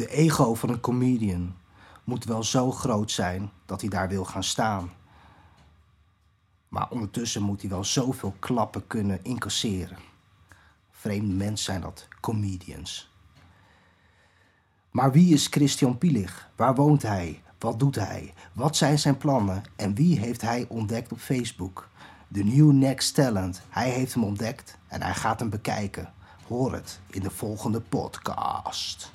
De ego van een comedian moet wel zo groot zijn dat hij daar wil gaan staan. Maar ondertussen moet hij wel zoveel klappen kunnen incasseren. Vreemde mensen zijn dat, comedians. Maar wie is Christian Pielig? Waar woont hij? Wat doet hij? Wat zijn zijn plannen? En wie heeft hij ontdekt op Facebook? De New Next Talent. Hij heeft hem ontdekt en hij gaat hem bekijken. Hoor het in de volgende podcast.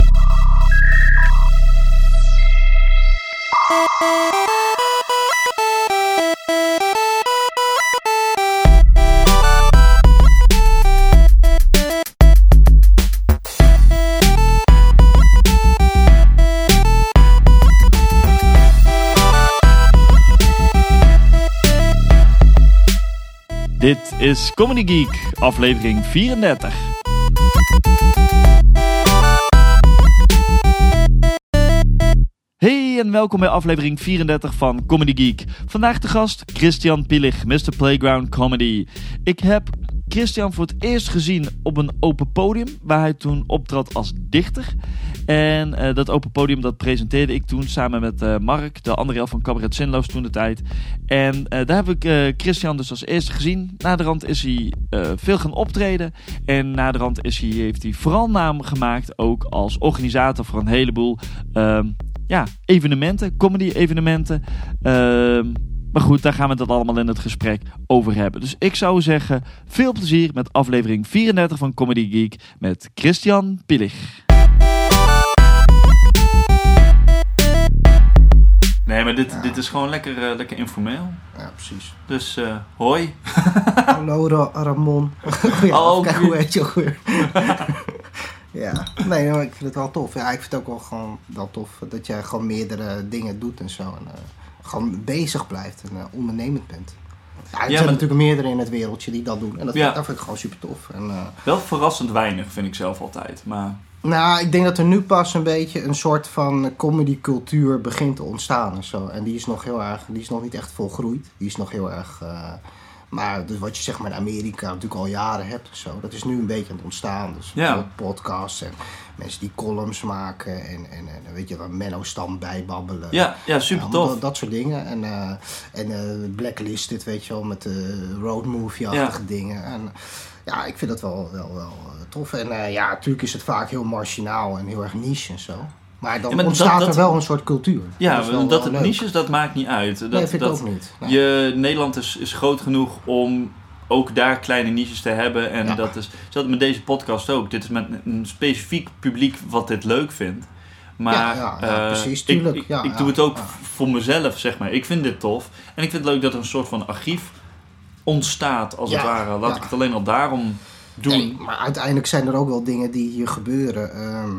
Dit is Comedy Geek, aflevering 34. En welkom bij aflevering 34 van Comedy Geek. Vandaag de gast Christian Pielig, Mr. Playground Comedy. Ik heb Christian voor het eerst gezien op een open podium, waar hij toen optrad als dichter. En eh, dat open podium dat presenteerde ik toen samen met eh, Mark, de andere helft van Cabaret Zinloos toen de tijd. En eh, daar heb ik Christian dus als eerste gezien. Naderhand is hij veel gaan optreden. En naderhand is hij, heeft hij vooral naam gemaakt ook als organisator voor een heleboel ehm, ja, evenementen, comedy-evenementen. Ehm, maar goed, daar gaan we het allemaal in het gesprek over hebben. Dus ik zou zeggen, veel plezier met aflevering 34 van Comedy Geek met Christian Pillig. Nee, maar dit, dit is gewoon lekker, uh, lekker informeel. Ja, precies. Dus uh, hoi. Hallo Ra Ramon. ja, oh, kijk, hoe heet je ook weer? ja, nee, maar ik vind het wel tof. Ja, ik vind het ook wel gewoon wel tof dat jij gewoon meerdere dingen doet en zo. En, uh, gewoon bezig blijft en uh, ondernemend bent. Ja, er zijn natuurlijk meerdere in het wereldje die dat doen. En dat, vind, ik gewoon super tof. En, uh, Wel verrassend weinig, vind ik zelf altijd. Maar... Nou, ik denk dat er nu pas een beetje een soort van comedycultuur begint te ontstaan en zo. En die is nog heel erg, die is nog niet echt volgroeid. Die is nog heel erg... Maar dus wat je zeg maar in Amerika natuurlijk al jaren hebt zo, dat is nu een beetje aan het ontstaan. Dus ja. podcasts en mensen die columns maken en, en, en weet je, dan Menno Stam bijbabbelen. Ja, ja super tof. Dat, dat, soort dingen. En, uh, en uh, Blacklisted, weet je wel, met de road movie-achtige dingen. En ja, ik vind dat wel, wel, wel eh, tof. En ja, natuurlijk is het vaak heel marginaal en heel erg niche en zo. Maar dan ontstaat er wel een soort cultuur. Ja, dat, dat het niches, dat maakt niet uit. Dat, nee, vind dat, ik ook niet. Je, Nederland is, is groot genoeg om ook daar kleine niches te hebben. En dat is dat met deze podcast ook. Dit is met een specifiek publiek wat dit leuk vindt. Maar ja, ja, precies, tuurlijk. Ik, ik, doe het ook voor mezelf, zeg maar. Ik vind dit tof. En ik vind het leuk dat er een soort van archief ontstaat, als het ware. Laat ik het alleen al daarom doen. Nee, maar uiteindelijk zijn er ook wel dingen die hier gebeuren. Ehm,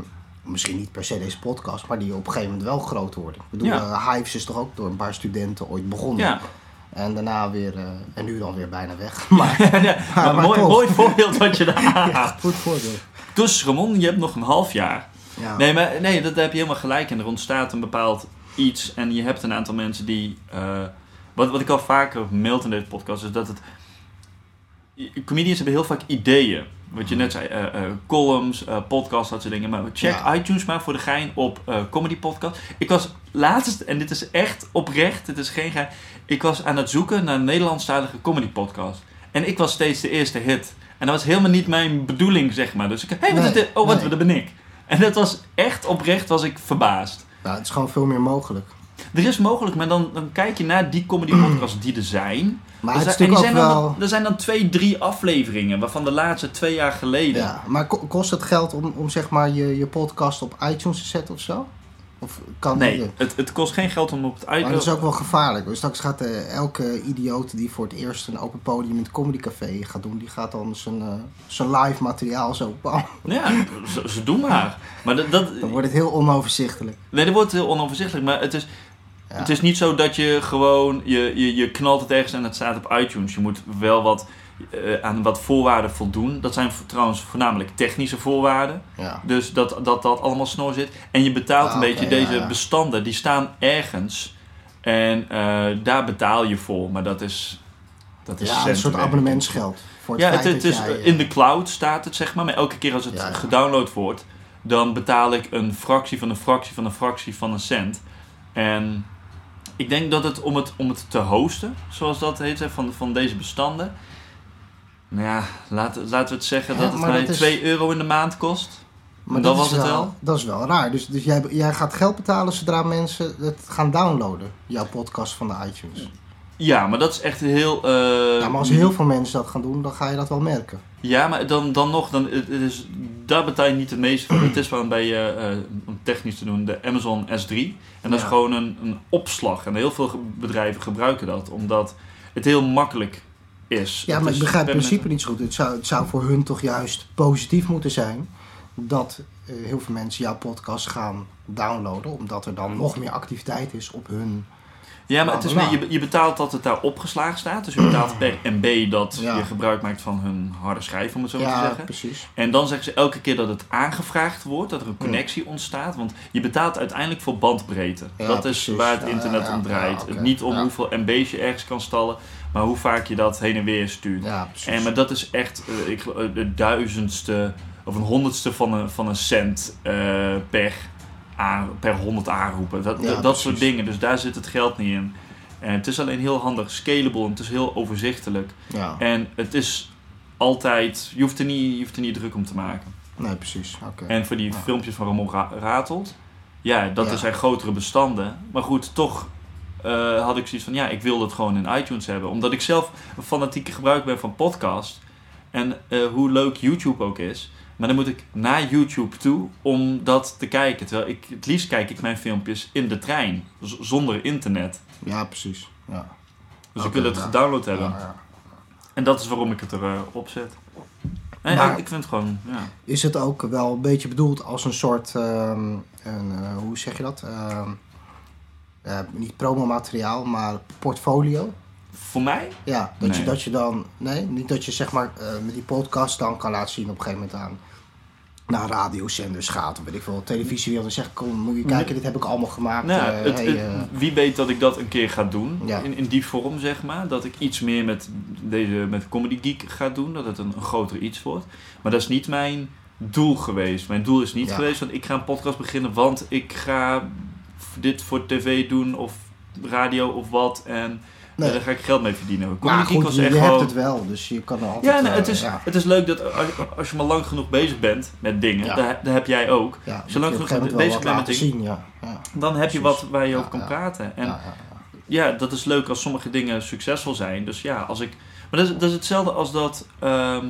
misschien niet per se deze podcast, maar die op een gegeven moment wel groot worden. Ik bedoel, uh, Hives is toch ook door een paar studenten ooit begonnen. Ja. En daarna weer, uh, en nu dan weer bijna weg. Maar, ja, maar, maar mooi, mooi voorbeeld wat je daar ja, goed voorbeeld. Dus Ramon, je hebt nog een half jaar. Ja. Nee, maar nee, dat heb je helemaal gelijk. En er ontstaat een bepaald iets. En je hebt een aantal mensen die. Uh, wat, wat ik al vaker mailt in deze podcast, is dat het. Comedians hebben heel vaak ideeën. Wat je net zei, uh, uh, columns, uh, podcasts, dat soort dingen. Maar check iTunes maar voor de gein op comedy podcast. Ik was laatst, en dit is echt oprecht, dit is geen gein. Ik was aan het zoeken naar een Nederlandstalige comedy podcast. En ik was steeds de eerste hit. En dat was helemaal niet mijn bedoeling, zeg maar. Dus ik, hé, hey, wat nee, is Oh, wat, nee. dat ben ik. En dat was echt oprecht, was ik verbaasd. Nou, het is gewoon veel meer mogelijk. Er is mogelijk, maar dan, dan kijk je naar die comedy podcasts die er zijn. Maar er zijn, wel... dan, er zijn dan twee, drie afleveringen, waarvan de laatste twee jaar geleden. Ja, maar kost het geld om, om zeg maar je, je podcast op iTunes te zetten of zo? Of kan nee, het, het kost geen geld om op het iTunes... Maar dat is ook wel gevaarlijk. Dus straks gaat uh, elke idioot die voor het eerst een open podium in het comedycafé gaat doen... die gaat dan zijn, uh, zijn live materiaal zo... Ja, ze, ze, doen maar. maar dat, dat, dan wordt het heel onoverzichtelijk. Nee, dat wordt heel onoverzichtelijk. Maar het is, het is niet zo dat je gewoon, je, je, je knalt het ergens en het staat op iTunes. Je moet wel wat, uh, aan wat voorwaarden voldoen. Dat zijn trouwens voornamelijk technische voorwaarden. Ja. Dus dat, dat dat allemaal snor zit. En je betaalt een beetje deze bestanden, die staan ergens. En uh, daar betaal je voor, maar dat is. Dat is een soort abonnementsgeld. Voor het ja, het, het is, in de cloud staat het, zeg maar. Maar elke keer als het gedownload wordt, dan betaal ik een fractie van een fractie van een fractie van een cent. En ik denk dat het om het, om het te hosten, zoals dat heet, van, van deze bestanden. Nou ja, laten, laten we het zeggen Ja, dat het maar mij dat is- 2 euro in de maand kost. Maar dat was het wel. Dat is wel raar. Dus, dus jij, jij gaat geld betalen zodra mensen het gaan downloaden, jouw podcast van de iTunes. Ja, maar dat is echt heel. eh, ja, maar als heel veel mensen dat gaan doen, dan ga je dat wel merken. Ja, maar dan, dan nog, dan, het is, daar betaal je niet het meeste voor. Het is gewoon bij, eh, om technisch te doen, de Amazon S3. En dat is Ja. gewoon een, een opslag. En heel veel bedrijven gebruiken dat, omdat het heel makkelijk is. Ja, Het maar is ik begrijp het permanent- principe niet zo goed. Het zou, het zou voor hun toch juist positief moeten zijn dat eh, heel veel mensen jouw podcast gaan downloaden, omdat er dan nog meer activiteit is op hun. Ja, maar het is Nou, meer, je, je betaalt dat het daar opgeslagen staat. Dus je betaalt per MB dat Ja. je gebruik maakt van hun harde schijf, om het zo te ja, zeggen. precies. En dan zeggen ze elke keer dat het aangevraagd wordt, dat er een connectie ontstaat. Want je betaalt uiteindelijk voor bandbreedte. Ja, dat is waar het internet om draait. niet om hoeveel MB's je ergens kan stallen, maar hoe vaak je dat heen en weer stuurt. Ja, precies. En, maar dat is echt eh, ik, geloof, de duizendste of een honderdste van een, van een cent eh, per, per honderd aanroepen. Dat, Ja, dat, soort dingen. Dus daar zit het geld niet in. En het is alleen heel handig, scalable en het is heel overzichtelijk. ja, En het is altijd, je hoeft er niet, je hoeft er niet druk om te maken. nee, precies. Oké. En voor die Ja. filmpjes van Ramon Ra- Ratelt, ja, dat Ja. zijn grotere bestanden. Maar goed, toch eh, had ik zoiets van, ja, ik wil dat gewoon in iTunes hebben. Omdat ik zelf een fanatieke gebruiker ben van podcast. En eh, hoe leuk YouTube ook is. Maar dan moet ik naar YouTube toe om dat te kijken. Terwijl ik, het liefst kijk ik mijn filmpjes in de trein, z- zonder internet. Ja, precies. Ja. Dus ik wil het ja. gedownload hebben. Ja, ja. En dat is waarom ik het erop op zet. Maar- ja, ik vind het gewoon, ja. Is het ook wel een beetje bedoeld als een soort, ehm, een, eh, hoe zeg je dat? Ehm, eh, niet promomateriaal, maar portfolio. Voor mij Ja, dat, je, dat je dan, nee, niet dat je zeg maar eh, met die podcast dan kan laten zien op een gegeven moment aan naar radiozenders gaat of weet ik veel, televisiewereld en zegt kom, moet je kijken, dit heb ik allemaal gemaakt. Nou, eh, het, hey, het- eh, wie weet dat ik dat een keer ga doen. Ja. In, in die vorm, zeg maar. Dat ik iets meer met, deze, met Comedy Geek ga doen. Dat het een, een groter iets wordt. Maar dat is niet mijn doel geweest. Mijn doel is niet Ja. geweest, want ik ga een podcast beginnen. Want ik ga dit voor tv doen of radio of wat. En Nee. eh, daar ga ik geld mee verdienen. Comedy maar goed, je, echt je gewoon... hebt het wel, dus je kan er altijd... Ja, nee, het, eh, is, ja, het is leuk dat als, als je maar lang genoeg bezig bent met dingen, Ja. daar, daar heb jij ook, ja, zolang je op genoeg bezig bent met dingen, zien, ja. ja. dan heb je wat waar je over kan praten. En ja, dat is leuk als sommige dingen succesvol zijn. Dus ja, als ik. Maar dat is, dat is hetzelfde als dat. ehm,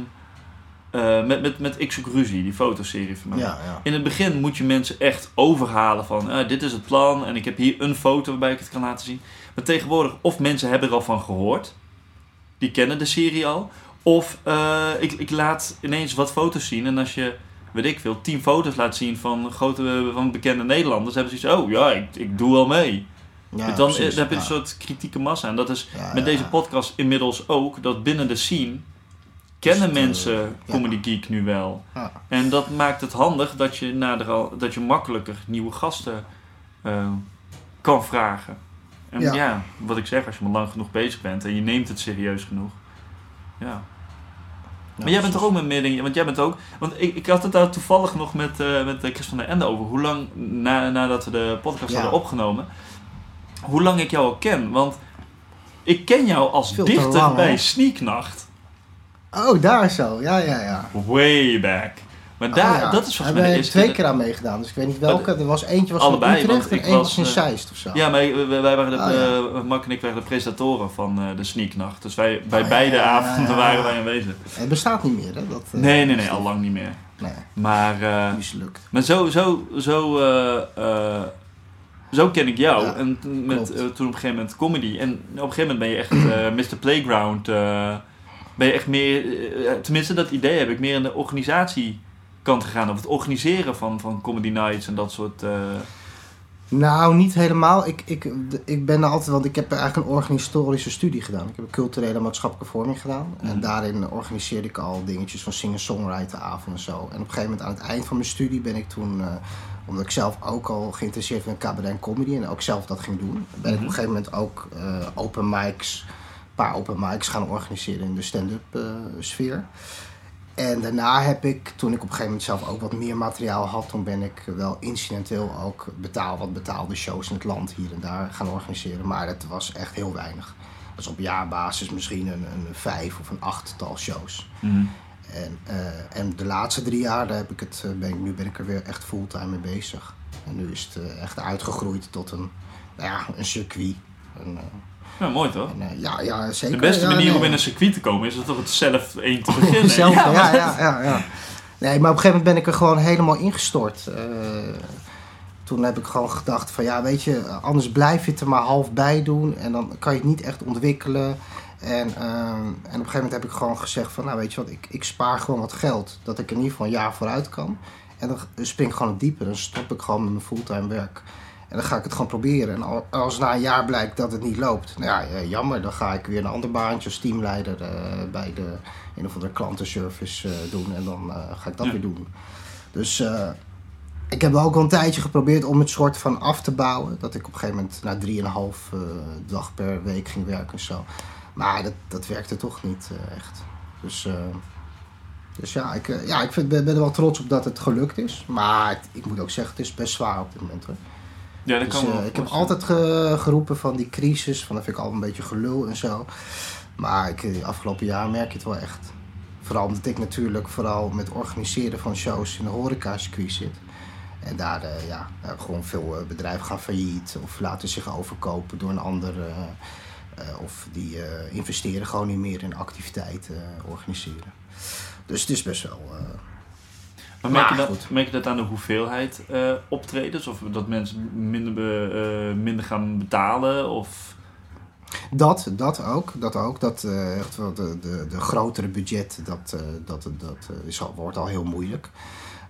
eh, met, met, met Ik Zoek Ruzie, die fotoserie van mij. Ja, ja. In het begin moet je mensen echt overhalen van eh, dit is het plan en ik heb hier een foto waarbij ik het kan laten zien. Maar tegenwoordig, of mensen hebben er al van gehoord, die kennen de serie al, of eh, ik, ik laat ineens wat foto's zien en als je, weet ik veel, tien foto's laat zien van grote, van bekende Nederlanders, hebben ze iets, oh ja, ik, ik doe wel mee. Ja, dan, precies, dan heb je ja. een soort kritieke massa. En dat is Ja, met deze podcast inmiddels ook, dat binnen de scene kennen eh, mensen ja. Comedy Geek nu wel. En dat maakt het handig dat je, nader al, dat je makkelijker nieuwe gasten eh, kan vragen. En ja. Ja. wat ik zeg, als je maar lang genoeg bezig bent en je neemt het serieus genoeg. Ja. Maar jij bent toch ook met dingen, want jij bent ook, want ik, ik had het daar toevallig nog met, eh, met eh, Chris van der Ende over, hoe lang na, nadat we de podcast Ja. hadden opgenomen, hoe lang ik jou al ken. Want ik ken jou als dichter lang, bij hè? Sneaknacht. Oh, daar zo. Ja, ja, ja. Way back. Maar daar, Oh, ja. dat is volgens mij de hebben eerste twee keer aan meegedaan, dus ik weet niet welke. Er was eentje was Allebei, in Utrecht en één was, was in eh, Zeist of zo. Ja, maar wij, wij waren de, ja. eh, Mark en ik waren de presentatoren van eh, de Sneaknacht. Dus wij, bij ja, beide ja, avonden waren wij aanwezig. Het bestaat niet meer, hè? Dat, eh, Nee, nee, nee, al lang niet meer. Nee, Maar, eh, mislukt. maar zo, zo, zo, eh, eh, zo ken ik jou. En toen met, eh, toen op een gegeven moment comedy. En op een gegeven moment ben je echt eh Mr. Playground. eh, ben je echt meer, eh, tenminste dat idee heb ik, meer in de organisatiekant gegaan. Of het organiseren van, van comedy nights en dat soort... eh, Nou, niet helemaal. Ik, ik, ik ben er altijd, want ik heb eigenlijk een organisatorische studie gedaan. Ik heb een culturele maatschappelijke vorming gedaan. Mhm. En daarin organiseerde ik al dingetjes van singer-songwriter-avond en zo. En op een gegeven moment aan het eind van mijn studie ben ik toen, eh, omdat ik zelf ook al geïnteresseerd ben in cabaret en comedy en ook zelf dat ging doen, ben ik op Mhm. een gegeven moment ook eh, open mics, een paar open mics gaan organiseren in de stand-up sfeer. En daarna heb ik, toen ik op een gegeven moment zelf ook wat meer materiaal had, toen ben ik wel incidenteel ook betaal, wat betaalde shows in het land hier en daar gaan organiseren. Maar het was echt heel weinig. Dat is op jaarbasis misschien een, een vijf of een achttal shows. Mhm. En, eh, en de laatste drie jaar, daar heb ik het, eh, ben ik, nu ben ik er weer echt fulltime mee bezig. En nu is het eh, echt uitgegroeid tot een, nou ja, een circuit. Een, eh, Ja, mooi toch? en, eh, ja, ja, zeker. De beste Ja, manier nee. om in een circuit te komen is het toch het zelf één te beginnen. Zelf, ja, maar- ja, ja, ja, Nee, maar op een gegeven moment ben ik er gewoon helemaal ingestort. Eh, toen heb ik gewoon gedacht van ja, weet je, anders blijf je het er maar half bij doen. En dan kan je het niet echt ontwikkelen. En, ehm, en op een gegeven moment heb ik gewoon gezegd van nou weet je wat, ik, ik spaar gewoon wat geld. Dat ik in ieder geval een jaar vooruit kan. En dan spring ik gewoon het dieper. Dan stop ik gewoon met mijn fulltime werk. En dan ga ik het gewoon proberen. En al- als na een jaar blijkt dat het niet loopt, nou ja, ja, jammer. Dan ga ik weer een ander baantje als teamleider eh, bij de een of andere klantenservice eh, doen. En dan eh, ga ik dat Ja. weer doen. Dus eh, ik heb ook al een tijdje geprobeerd om het soort van af te bouwen. Dat ik op een gegeven moment na drieënhalf eh dag per week ging werken en zo. Maar dat, dat werkte toch niet eh, echt. Dus, eh, dus ja, ik, eh, ja, ik vind, ben, er wel trots op dat het gelukt is. Maar ik moet ook zeggen, het is best zwaar op dit moment hoor. Ja, dat Dus, kan wel. eh, ik heb altijd ge- geroepen van die crisis, van dat vind ik al een beetje gelul en zo. Maar ik, de afgelopen jaar merk je het wel echt. Vooral omdat ik natuurlijk vooral met organiseren van shows in de horeca-circuit zit. En daar, eh, ja, eh, gewoon veel eh, bedrijven gaan failliet of laten zich overkopen door een ander. eh, eh, of die eh, investeren gewoon niet meer in activiteiten eh, organiseren. Dus het is best wel. Maar merk je, dat, merk je dat aan de hoeveelheid eh, optredens? Of dat mensen minder, be- eh, minder gaan betalen? Of... Dat, dat ook. Dat ook. Dat, eh, echt wel de, de, de grotere budget, dat, dat, dat is al, wordt al heel moeilijk.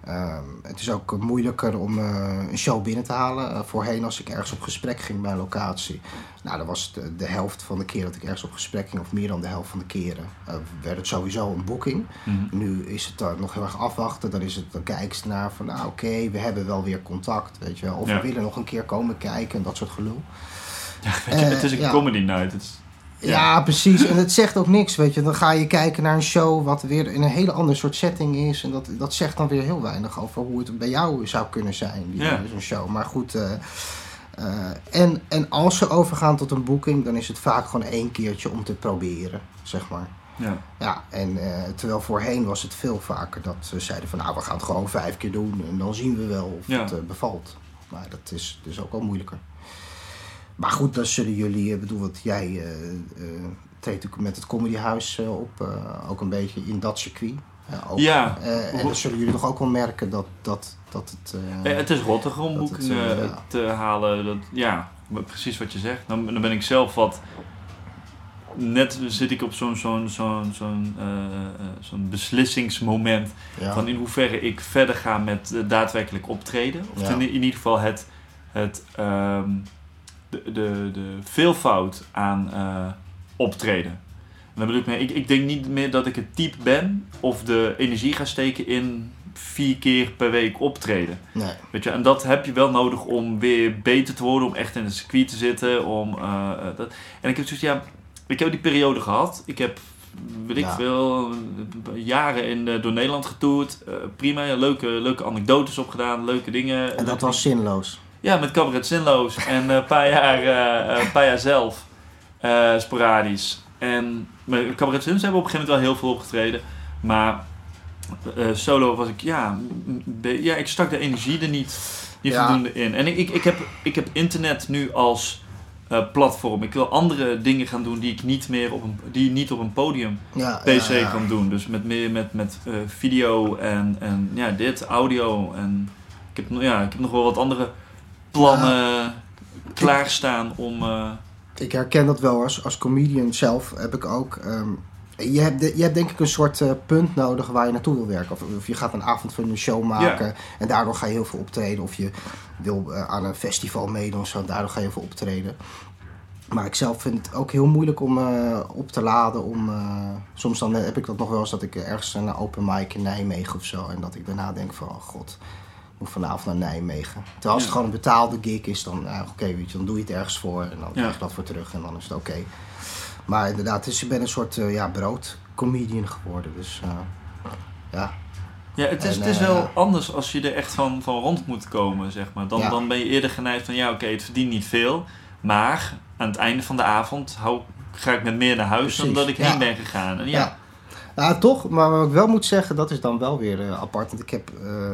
Ehm, het is ook moeilijker om eh, een show binnen te halen. Eh, voorheen als ik ergens op gesprek ging bij een locatie. Nou, dan was het de, helft van de keer dat ik ergens op gesprek ging, of meer dan de helft van de keren, eh, werd het sowieso een boeking. Nu is het dan nog heel erg afwachten. Dan, is het, dan kijken ze naar van, nou oké, we hebben wel weer contact, weet je wel. Of Ja. we willen nog een keer komen kijken en dat soort gelul. Ja, je, Eh, het is een comedy night. Het is, Ja. Ja. precies. En het zegt ook niks, weet je. Dan ga je kijken naar een show wat weer in een hele ander soort setting is. En dat, dat zegt dan weer heel weinig over hoe het bij jou zou kunnen zijn, Ja. zo'n show. Maar goed, eh, eh, en, en als ze overgaan tot een boeking, dan is het vaak gewoon één keertje om te proberen, zeg maar. ja. Ja, en eh, terwijl voorheen was het veel vaker dat ze zeiden van... nou, we gaan het gewoon vijf keer doen en dan zien we wel of Ja. het bevalt. Maar dat is dus ook wel moeilijker. Maar goed, dan zullen jullie... Ik bedoel, wat jij eh eh, treedt natuurlijk met het comedyhuis eh, op. eh, ook een beetje in dat circuit. Eh, ook. Ja. Eh, en dan zullen jullie toch ook wel merken dat, dat, dat het... eh, Eh, het is rottig om boekingen eh, ja. te halen. Dat, ja, precies wat je zegt. Dan, dan ben ik zelf wat... Net zit ik op zo'n zo'n zo'n zo'n eh, eh, zo'n beslissingsmoment. ja. Van in hoeverre ik verder ga met eh, daadwerkelijk optreden. Of Ja. in, in ieder geval het, het, ehm, de, de, de veelvoud aan eh, optreden. En dan bedoel ik mee, ik, ik denk niet meer dat ik het type ben of de energie ga steken in vier keer per week optreden. Nee. Weet je, en dat heb je wel nodig om weer beter te worden, om echt in het circuit te zitten. Om, eh, eh, dat. En ik heb zoiets, ja, ik heb die periode gehad. Ik heb, weet ik veel, jaren in, door Nederland getoerd. Prima, leuke, leuke anekdotes opgedaan, leuke dingen. En dat was zinloos. Ja, met Cabaret Zinloos en eh, een paar jaar, eh, eh, een paar jaar zelf sporadisch. En met Cabaret Zinloos hebben we op een gegeven moment wel heel veel opgetreden. Maar solo was ik, ja, ja, ik stak de energie er niet, niet Ja. voldoende in. En ik, ik, ik, heb, ik heb internet nu als platform. Ik wil andere dingen gaan doen die ik niet meer op een, die niet op een podium Ja, PC ja, ja. kan doen. Dus met meer met, met video en, en ja, dit, audio. En ik heb, ja, ik heb nog wel wat andere plannen klaarstaan om. eh, Ik herken dat wel als, als comedian zelf heb ik ook. ehm, je, hebt de- je hebt denk ik een soort eh, punt nodig waar je naartoe wil werken. Of, of je gaat een avond van een show maken en daardoor ga je heel veel optreden. Of je wil eh, aan een festival meedoen of zo, en daardoor ga je heel veel optreden. Maar ik zelf vind het ook heel moeilijk om op te laden. Om, soms dan heb ik dat nog wel eens dat ik ergens een open mic in Nijmegen of zo. En dat ik daarna denk van, oh god, moet vanavond naar Nijmegen. Terwijl als het gewoon een betaalde gig is, dan, nou, oké, weet je, dan doe je het ergens voor. En dan krijg je dat voor terug en dan is het oké. Maar inderdaad, dus ik ben een soort uh, ja, broodcomedian geworden. Dus, uh, ja. Ja, het is, En, het is eh, wel anders als je er echt van, van rond moet komen, zeg maar. Dan, dan ben je eerder geneigd van, ja, oké, het verdient niet veel. Maar aan het einde van de avond hou, ga ik met meer naar huis dan Precies, dat ik heen ben gegaan. En ja, Ja. Nou, toch, maar wat ik wel moet zeggen, dat is dan wel weer eh, apart. Want ik heb eh,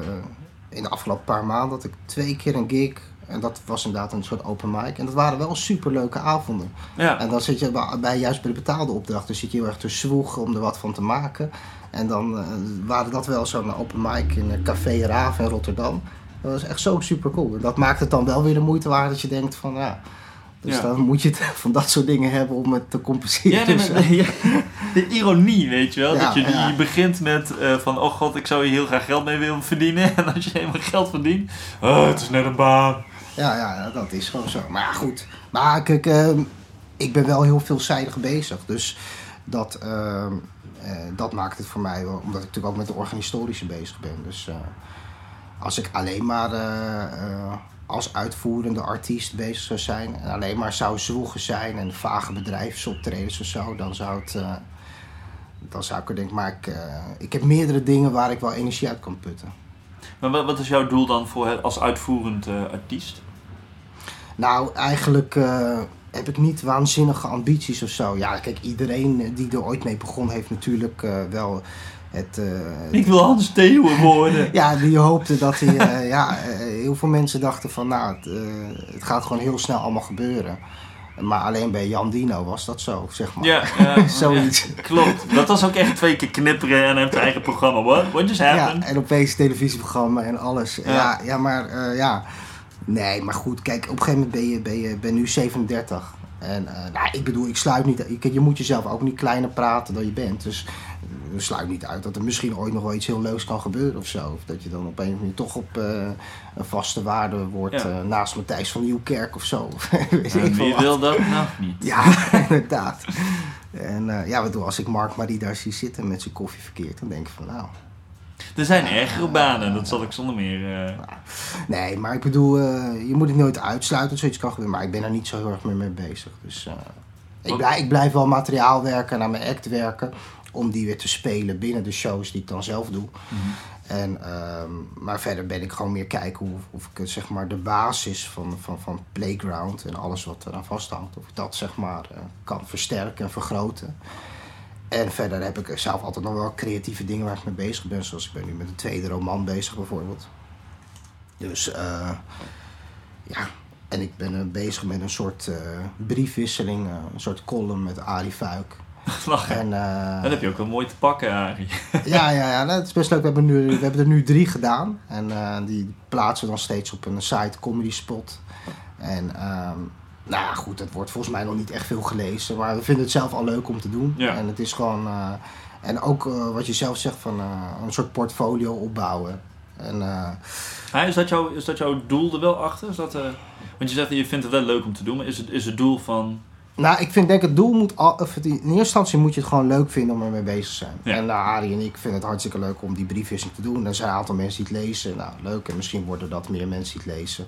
in de afgelopen paar maanden dat ik twee keer een gig. En dat was inderdaad een soort open mic. En dat waren wel superleuke avonden. ja. En dan zit je bij, bij- juist bij de betaalde opdrachten, zit je heel erg te zwoegen om er wat van te maken. En dan eh, waren dat wel zo'n open mic in Café Raaf in Rotterdam. Dat was echt zo super cool. En dat maakt het dan wel weer de moeite waard dat je denkt van ja. Dus Ja. dan moet je het van dat soort dingen hebben om het te compenseren. Ja, nee, Dus, maar- eh, ja, de ironie, weet je wel. Dat je, je begint met eh, van, oh god, ik zou hier heel graag geld mee willen verdienen. En als je helemaal geld verdient, oh, het is net een baan. Ja, ja, dat is gewoon zo. Maar goed. Maar kijk, ehm, ik ben wel heel veelzijdig bezig. Dus dat, ehm, eh, dat maakt het voor mij wel. Omdat ik natuurlijk ook met de organisatorische bezig ben. Dus als ik alleen maar als uitvoerende artiest bezig zou zijn. En alleen maar zou zwoegen zijn en vage bedrijfsoptredens of zo. Dan zou het. eh, dan zou ik er denk maar ik, eh, ik heb meerdere dingen waar ik wel energie uit kan putten. Maar wat, is jouw doel dan voor als uitvoerend eh, artiest? Nou, eigenlijk heb ik niet waanzinnige ambities of zo. Ja, kijk, iedereen die er ooit mee begon, heeft natuurlijk wel het. Ik wil Hans Theeuwen worden. ja, die hoopte dat hij. ja, heel veel mensen dachten van, nou, het, eh, het gaat gewoon heel snel allemaal gebeuren. Maar alleen bij Jan Dino was dat zo, zeg maar. Ja, ja, Zoiets. ja, klopt. Dat was ook echt twee keer knipperen en zijn eigen programma. What? What just Ja, happened? en opeens televisieprogramma en alles. Ja. Ja, ja, maar eh, ja. Nee, maar goed, kijk, op een gegeven moment ben je, ben je ben nu 37. En eh, nou, ik bedoel, ik sluit niet. Je, je moet jezelf ook niet kleiner praten dan je bent. Dus eh, sluit niet uit dat er misschien ooit nog wel iets heel leuks kan gebeuren of zo. Of dat je dan op een of andere manier toch op eh, een vaste waarde wordt Ja. eh, naast Matthijs van Nieuwkerk of zo. Weet En ik veel wie wil dat nou niet? Ja, inderdaad. En eh, ja, wat doe als ik Mark Marie daar zie zitten met zijn koffie verkeerd, dan denk ik van nou. Er zijn ergere banen, dat zal ik zonder meer... eh, Nee, maar ik bedoel, eh, je moet het nooit uitsluiten dat zoiets kan gebeuren. Maar ik ben er niet zo heel erg meer mee bezig. Dus eh, ik, blijf, ik blijf wel materiaal werken, naar mijn act werken. Om die weer te spelen binnen de shows die ik dan zelf doe. En, ehm, maar verder ben ik gewoon meer kijken hoe, of ik zeg maar, de basis van, van, van Playground en alles wat eraan vasthangt, of ik dat zeg maar kan versterken en vergroten. En verder heb ik zelf altijd nog wel creatieve dingen waar ik mee bezig ben. Zoals ik ben nu met een tweede roman bezig bijvoorbeeld. Dus eh, ja, en ik ben eh, bezig met een soort eh, briefwisseling, eh, een soort column met Arie Fuik. lachen. En, eh, Dat heb je ook wel mooi te pakken, Arie. ja, ja, ja, dat is best leuk. We hebben, nu, we hebben er nu drie gedaan. En eh, die plaatsen we dan steeds op een site Comedy Spot. En ehm, nou ja, goed, het wordt volgens mij nog niet echt veel gelezen. Maar we vinden het zelf al leuk om te doen. Ja. En het is gewoon... eh, en ook eh, wat je zelf zegt van eh, een soort portfolio opbouwen. En Ja, is, dat jouw, is dat jouw doel er wel achter? Is dat, want je zegt dat je vindt het wel leuk om te doen, maar is het, is het doel van... Nou, ik vind denk het doel moet al, of in eerste instantie moet je het gewoon leuk vinden om ermee bezig te zijn. Ja. En nou, Arie en ik vinden het hartstikke leuk om die briefwisseling te doen. Er zijn een aantal mensen die het lezen. Nou, leuk. En misschien worden dat meer mensen die het lezen.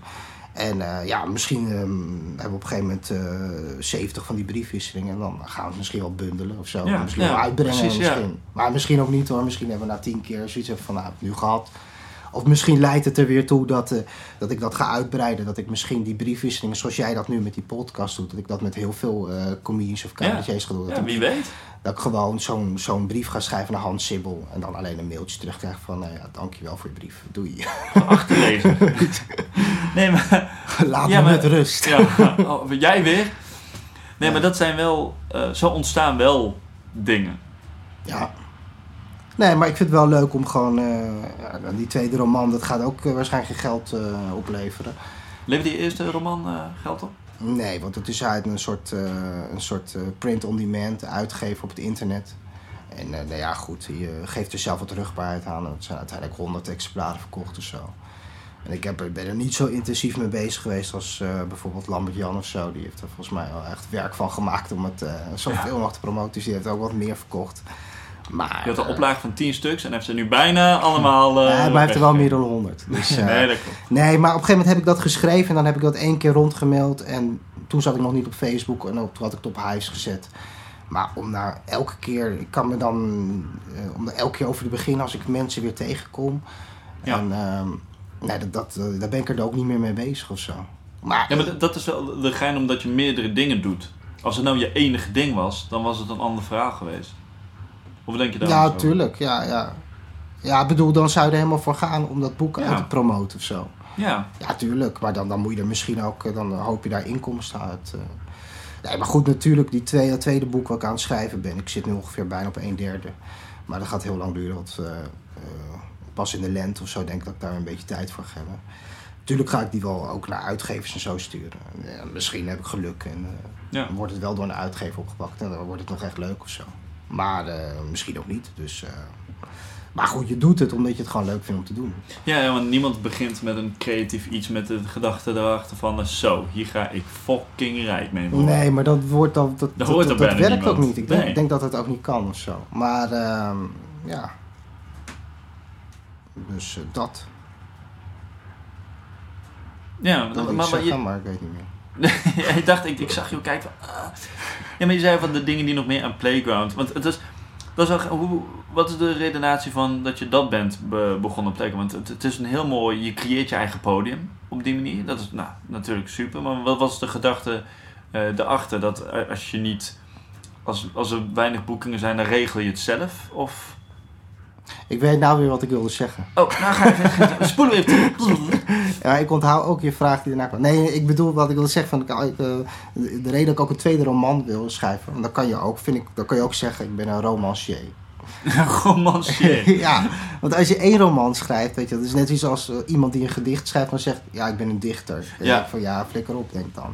En eh, ja, misschien ehm, hebben we op een gegeven moment eh 70 van die briefwisselingen. En dan gaan we het misschien wel bundelen of zo. Ja, misschien ja, wel uitbrengen. precies, misschien. Maar misschien ook niet hoor. Misschien hebben we na tien keer zoiets van, nou, heb ik nu gehad. Of misschien leidt het er weer toe dat, eh, dat ik dat ga uitbreiden. Dat ik misschien die briefwisselingen, zoals jij dat nu met die podcast doet, dat ik dat met heel veel eh comedians of cabaretiers ga doen. Dat, Ja, ik, wie weet. dat ik gewoon zo'n zo'n brief ga schrijven naar Hans Sibbel. En dan alleen een mailtje terugkrijg van, eh, ja, dankjewel voor je brief. Doei. Achterlezen. nee, maar... Laat Ja, me maar- met rust. Ja, oh, jij weer? Nee, maar dat zijn wel... zo ontstaan wel dingen. Ja. Nee, maar ik vind het wel leuk om gewoon... eh, die tweede roman, dat gaat ook eh, waarschijnlijk geen geld eh, opleveren. Levert die eerste roman geld op? Nee, want het is uit een soort, een soort print-on-demand uitgeven op het internet. En nou ja, goed, je geeft er zelf wat rugbaarheid aan. Het zijn uiteindelijk 100 exemplaren verkocht of zo. En ik heb ben er niet zo intensief mee bezig geweest als bijvoorbeeld Lambert Jan of zo. Die heeft er volgens mij wel echt werk van gemaakt om het eh zoveel mogelijk te promoten. Dus die heeft ook wat meer verkocht. Maar, Je had een eh, oplage van 10 stuks en heeft ze nu bijna allemaal... eh, ja, maar hij heeft er wel meer dan 100. Dus, eh, Nee, dat klopt. Nee, maar op een gegeven moment heb ik dat geschreven en dan heb ik dat één keer rondgemaild. En toen zat ik nog niet op Facebook en ook, toen had ik het op Hives gezet. Maar om daar elke keer, ik kan me dan, eh, om elke keer over te beginnen als ik mensen weer tegenkom. Ja. En ehm, nee, dat, dat, eh, daar ben ik er ook niet meer mee bezig of zo. Maar, Ja, maar dat- dat is wel de gein omdat je meerdere dingen doet. Als het nou je enige ding was, dan was het een ander verhaal geweest. Of denk je daar ja, tuurlijk, ja, ja. Ja, ik bedoel, dan zou je er helemaal voor gaan om dat boek Ja. uit te promoten of zo. Ja, Ja, tuurlijk. Maar dan, dan moet je er misschien ook, eh, dan hoop je daar inkomsten uit. eh. Nee, maar goed, natuurlijk, die tweede, dat tweede boek wat ik aan het schrijven ben. Ik zit nu ongeveer bijna op een derde. Maar dat gaat heel lang duren. Want eh, pas in de lente of zo denk ik dat ik daar een beetje tijd voor ga hebben. Tuurlijk ga ik die wel ook naar uitgevers en zo sturen. Ja, misschien heb ik geluk en ja. dan wordt het wel door een uitgever opgepakt. En dan wordt het nog echt leuk of zo. Maar eh, misschien ook niet. Dus, eh, maar goed, je doet het omdat je het gewoon leuk vindt om te doen. Ja, ja, want niemand begint met een creatief iets met de gedachte erachter van... eh, Zo, hier ga ik fucking rijk mee worden. Nee, maar dat wordt dan. Dat, dat, dat, er werkt ook niet. Ik denk, Nee. ik denk dat het ook niet kan of zo. Maar ehm, ja. Dus dat. Ja, Dat maar, maar zeggen, je, maar ik weet niet meer. Ik dacht, ik, ik zag je kijken ah. Ja, maar je zei van de dingen die nog meer aan Playground. Want het is... Dat is hoe, wat is de redenatie van dat je dat bent be- begonnen op Playground? Want het, is een heel mooi... Je creëert je eigen podium op die manier. Dat is nou, natuurlijk super. Maar wat was de gedachte eh daarachter? Dat eh, als je niet... Als, als er weinig boekingen zijn, dan regel je het zelf? Of... Ik weet nou weer wat ik wilde zeggen. Oh, nou ga even... Spoelen we even terug. Ja, ik onthoud ook je vraag die daarna kwam. Nee, ik bedoel wat ik wilde zeggen. Van, ik, eh, de de reden dat ik ook een tweede roman wil schrijven. Want dan kan je ook, vind ik, dan kan je ook zeggen, ik ben een romancier. Romancier. ja, want als je één roman schrijft, weet je, dat is net iets als eh, iemand die een gedicht schrijft, dan zegt, ja, ik ben een dichter. Ja. ik van, ja, flikker op, denk ik dan.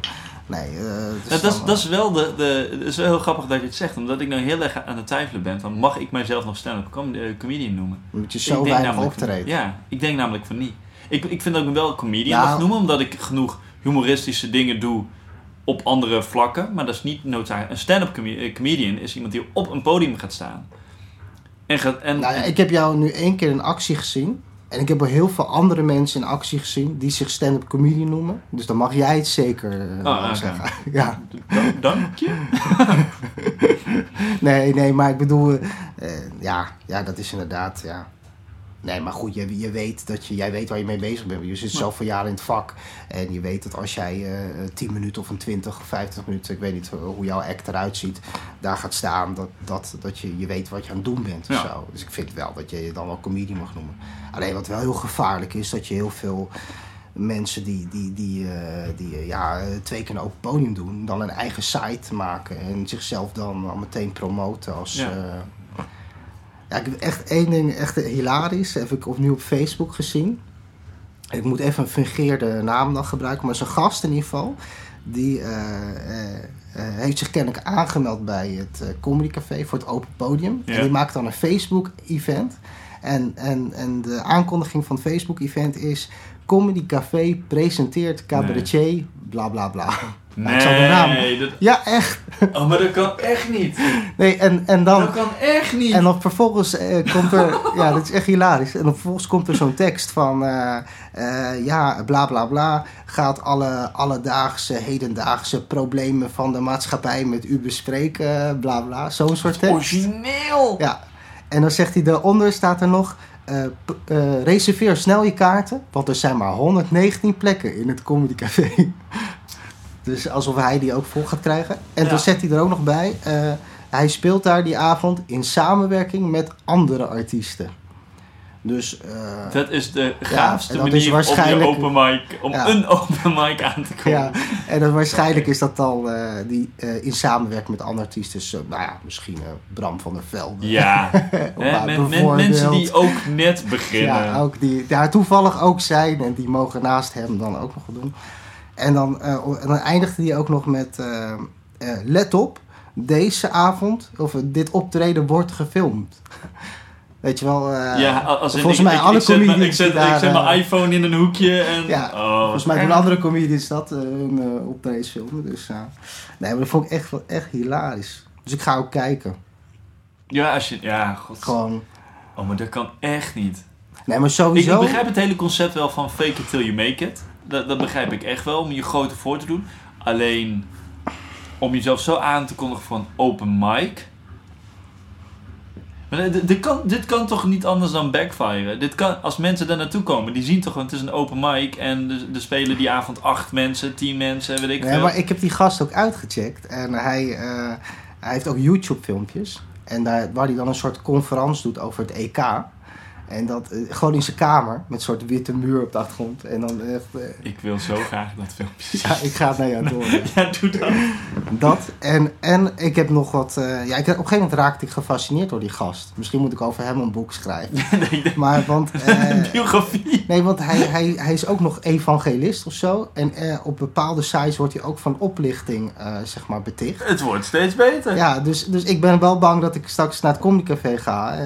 Nee, eh, Ja, dat, is, dat is wel de, de, is wel heel grappig dat je het zegt, omdat ik nou heel erg aan het twijfelen ben. Van, mag ik mijzelf nog stand-up com- eh, comedian noemen? eh, moet je zo weinig optreden. Ja, ik denk namelijk van niet. Ik, ik vind dat ik me wel comedian Ja. mag noemen, omdat ik genoeg humoristische dingen doe op andere vlakken. Maar dat is niet noodzakelijk. Een stand-up come- eh, comedian is iemand die op een podium gaat staan. En gaat, en, Nou ja, ik heb jou nu één keer in actie gezien. En ik heb al heel veel andere mensen in actie gezien die zich stand-up comedian noemen. Dus dan mag jij het zeker eh, Oh, wel oké. zeggen. Ja. Dank- je. Nee, nee, maar ik bedoel, eh, ja, ja, dat is inderdaad, ja. Nee, maar goed, je, je weet dat je, jij weet waar je mee bezig bent. Je zit Ja. zoveel jaar in het vak. En je weet dat als jij eh 10 minuten of een 20 of 50 minuten, ik weet niet hoe jouw act eruit ziet, daar gaat staan, dat, dat, dat je, je weet wat je aan het doen bent. of Ja. zo. Dus ik vind wel dat je je dan wel comedian mag noemen. Alleen wat wel heel gevaarlijk is, dat je heel veel mensen die, die, die, eh, die eh, ja, twee keer een open podium doen, dan een eigen site maken en zichzelf dan al meteen promoten als. Ja. Ja. ik heb echt één ding echt hilarisch. Heb ik opnieuw op Facebook gezien. Ik moet even een fungeerde naam dan gebruiken, maar zo'n gast in ieder geval. Die eh, eh, eh, heeft zich kennelijk aangemeld bij het Comedy Café voor het open podium. Ja. En die maakt dan een Facebook-event. En, en, en de aankondiging van het Facebook-event is... Comedy Café presenteert cabaretier, bla bla bla. Nou, ik zal de naam... Nee, dat, Ja, echt. oh, maar dat kan echt niet. Nee, en, en dan... Dat kan echt niet. En dan vervolgens eh, komt er, ja, dat is echt hilarisch. En dan vervolgens komt er zo'n tekst van, eh, ja, bla bla bla, gaat alle alledaagse, hedendaagse problemen van de maatschappij met u bespreken, bla bla. Zo'n soort tekst. Origineel. Ja. En dan zegt hij daaronder, staat er nog, reserveer snel je kaarten, want er zijn maar 119 plekken in het Comedy Café. Dus alsof hij die ook vol gaat krijgen. En Ja. dan zet hij er ook nog bij. eh, hij speelt daar die avond in samenwerking met andere artiesten. Dus eh, Dat is de gaafste manier om, je open mic, om Ja. een open mic aan te komen. ja, en dan waarschijnlijk is dat al eh, die, in samenwerking met andere artiesten. Dus, nou ja, misschien Bram van der Velde. Ja. Bijvoorbeeld- mensen die ook net beginnen. Ja, ook die daar toevallig ook zijn en die mogen naast hem dan ook nog wat doen. En dan, eh, en dan eindigde hij ook nog met: eh, eh, Let op, deze avond, of dit optreden wordt gefilmd. Weet je wel, ja, als volgens ik, mij ik, alle ik zet, mijn- comedians ik zet, daar, ik zet mijn iPhone in een hoekje en... Ja, oh, volgens mij doen andere comedians dat, hun uh, filmen. Dus, ja. nee, maar dat vond ik echt, echt hilarisch. Dus ik ga ook kijken. Ja, als je... Ja, god. Gewoon, Oh, maar dat kan echt niet. nee, maar sowieso. ik begrijp het hele concept wel van fake it till you make it. Dat, dat begrijp ik echt wel, om je groter voor te doen. Alleen... om jezelf zo aan te kondigen een open mic. Maar dit, dit kan, dit kan toch niet anders dan backfire? Dit kan, als mensen daar naartoe komen, die zien toch gewoon, het is een open mic en er, er spelen die avond acht mensen, tien mensen, weet ik Nee, veel. maar ik heb die gast ook uitgecheckt. En hij, eh, hij heeft ook YouTube-filmpjes. En daar, waar hij dan een soort conferentie doet over het EK. En dat gewoon in zijn kamer, met een soort witte muur op de achtergrond. En dan echt, eh, Ik wil zo graag dat filmpje zien. ja, ik ga het naar jou door. Ja, doe dat. Dat. En, en ik heb nog wat. eh, ja, ik, op een gegeven moment raakte ik gefascineerd door die gast. Misschien moet ik over hem een boek schrijven. Nee, Maar want. biografie. Nee, want hij, hij, hij is ook nog evangelist of zo. En op bepaalde sites wordt hij ook van oplichting, zeg maar, beticht. Het wordt steeds beter. Ja, dus, dus ik ben wel bang dat ik straks naar het comedycafé ga. eh,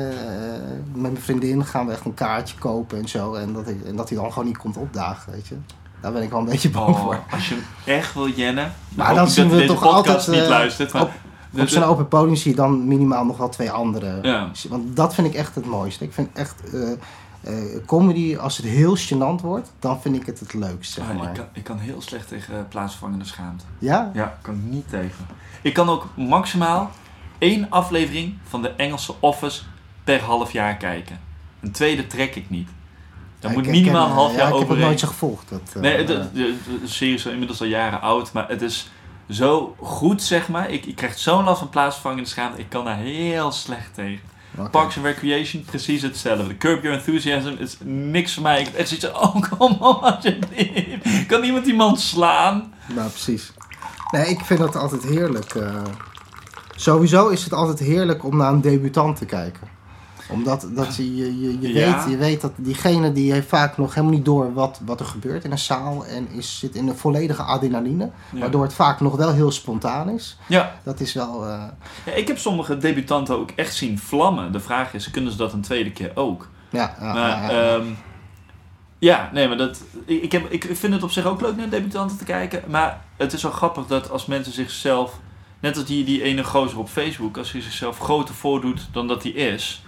met mijn vriendin gaan we echt een kaartje kopen en zo. En dat, en dat hij dan gewoon niet komt opdagen, weet je. Daar ben ik wel een beetje bang voor. Oh, als je hem echt wil jennen. Maar dan zien we toch altijd, niet eh, luistert. Maar op- Op zo'n de- open podium zie je dan minimaal nog wel twee andere. Ja. Want dat vind ik echt het mooiste. Ik vind echt eh, eh, comedy, als het heel gênant wordt, dan vind ik het het leukst, zeg Ah, maar. ik, kan, ik kan heel slecht tegen plaatsvervangende schaamte. Ja? Ja, ik kan ik niet tegen. Ik kan ook maximaal één aflevering van de Engelse Office per half jaar kijken. Een tweede trek ik niet. Daar Ja, moet minimaal een half jaar Ja, ik heb het overheen. nooit zo gevolgd. Dat, eh, Nee, de, de, de serie is inmiddels al jaren oud, maar het is zo goed, zeg maar. Ik, ik krijg zo'n last van plaatsvervangende schaamte. Ik kan daar heel slecht tegen. Parks and Recreation, precies hetzelfde. Curb Your Enthusiasm is niks voor mij. Ik heb echt zoiets oh, kom op, alsjeblieft. Kan iemand iemand slaan? Nou, precies. Nee, ik vind dat altijd heerlijk. eh. sowieso is het altijd heerlijk om naar een debutant te kijken. Omdat dat je, je, je, Ja. weet, je weet dat diegene die heeft vaak nog helemaal niet door wat, wat er gebeurt in een zaal. En is, zit in een volledige adrenaline. Ja. Waardoor het vaak nog wel heel spontaan is. Ja. Dat is wel... eh, Ja, ik heb sommige debutanten ook echt zien vlammen. De vraag is, kunnen ze dat een tweede keer ook? ja, ja, Maar, ja, ja. ja, nee, maar dat, ik, ik, heb, ik vind het op zich ook leuk naar debutanten te kijken. Maar het is wel grappig dat als mensen zichzelf, net als die, die ene gozer op Facebook, als hij zichzelf groter voordoet dan dat hij is.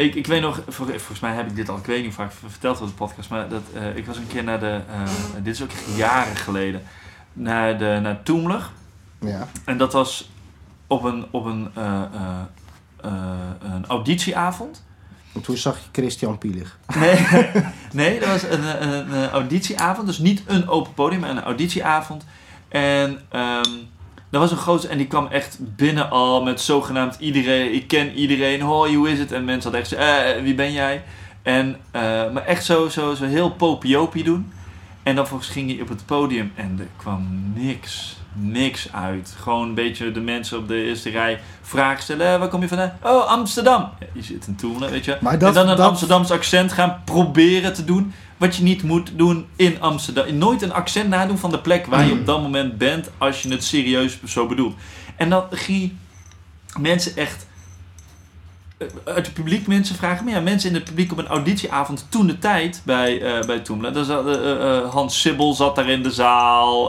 Ik, ik weet nog, vol- volgens mij heb ik dit al, ik weet niet vaak verteld op de podcast, maar dat, eh, ik was een keer naar de, eh, dit is ook echt jaren geleden, naar, de, naar Toemler. ja. En dat was op een, op een, eh, een auditieavond. En toen zag je Christian Pielig. Nee, nee dat was een, een, een auditieavond. Dus niet een open podium, maar een auditieavond. En ehm dat was een groot... En die kwam echt binnen al met zogenaamd iedereen. Ik ken iedereen. Hoi, hoe is het? En mensen hadden echt zo... Eh, wie ben jij? En, eh, maar echt zo, zo, zo heel popiopie doen. En dan volgens ging hij op het podium en er kwam niks. Niks uit. Gewoon een beetje de mensen op de eerste rij vragen stellen. "Eh, waar kom je vandaan? Oh, Amsterdam. Ja, je zit in Toemelen, weet je. Maar dat- en dan een dat- Amsterdams accent gaan proberen te doen. Wat je niet moet doen in Amsterdam. Nooit een accent nadoen van de plek waar je op dat moment bent. Als je het serieus zo bedoelt. En dan ging mensen echt eh, uit het publiek mensen vragen. Maar ja, mensen in het publiek op een auditieavond toen de tijd bij, eh bij eh, eh, Hans Sibbel zat daar in de zaal.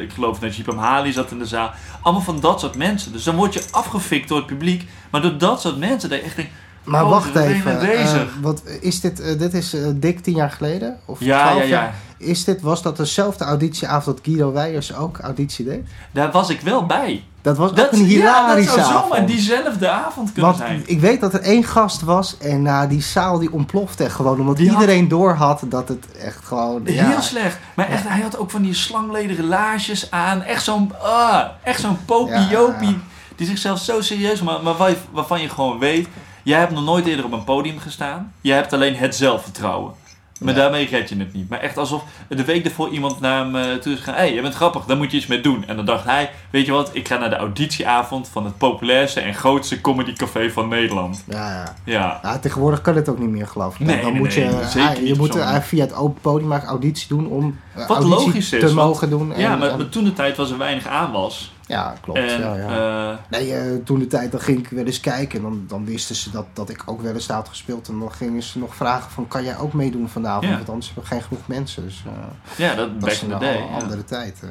ik geloof dat Jeep Hali zat in de zaal. Allemaal van dat soort mensen. Dus dan word je afgefikt door het publiek. Maar door dat soort mensen dat je echt denkt... Maar Oh, wacht even. bezig. eh, wat, is dit, eh, dit is eh, dik tien jaar geleden? Of Ja, 12 ja, ja. jaar? Is dit, was dat dezelfde auditieavond dat Guido Weijers ook auditie deed? Daar was ik wel bij. Dat was Dat, een ja, dat hilarische zou zomaar diezelfde avond kunnen Want zijn. ik weet dat er één gast was en nou, die zaal die ontplofte echt gewoon. Omdat Die had- iedereen door had dat het echt gewoon... Ja, Heel slecht. Maar echt, hij had ook van die slanglederen laarsjes aan. Echt zo'n ah, echt zo'n popiopie. Die zichzelf zo serieus maakt. Maar waar je- waarvan je gewoon weet... Jij hebt nog nooit eerder op een podium gestaan. Je hebt alleen het zelfvertrouwen. Maar Ja. daarmee red je het niet. Maar echt alsof de week ervoor iemand naar hem eh, toe is gegaan. Hé, hey, je bent grappig, daar moet je iets mee doen. En dan dacht hij, weet je wat, ik ga naar de auditieavond van het populairste en grootste comedycafé van Nederland. ja, ja. Ja. Ja, tegenwoordig kan het ook niet meer, geloof ik. Dan- Nee, dan nee, moet nee, je, zeker niet je moet eh, via het open podium maar auditie doen om eh, Wat logisch is, te want- mogen doen. En, Ja, maar, en- maar toen de tijd was er weinig aanwas. ja, klopt. En, ja, ja. eh, Nee, eh, toen de tijd dan ging ik wel eens kijken. En dan, dan wisten ze dat, dat ik ook wel eens had gespeeld. En dan gingen ze nog vragen van, kan jij ook meedoen vanavond? Ja. Want anders hebben we geen genoeg mensen. Dus eh, ja, dat dat back is in een day. andere tijd.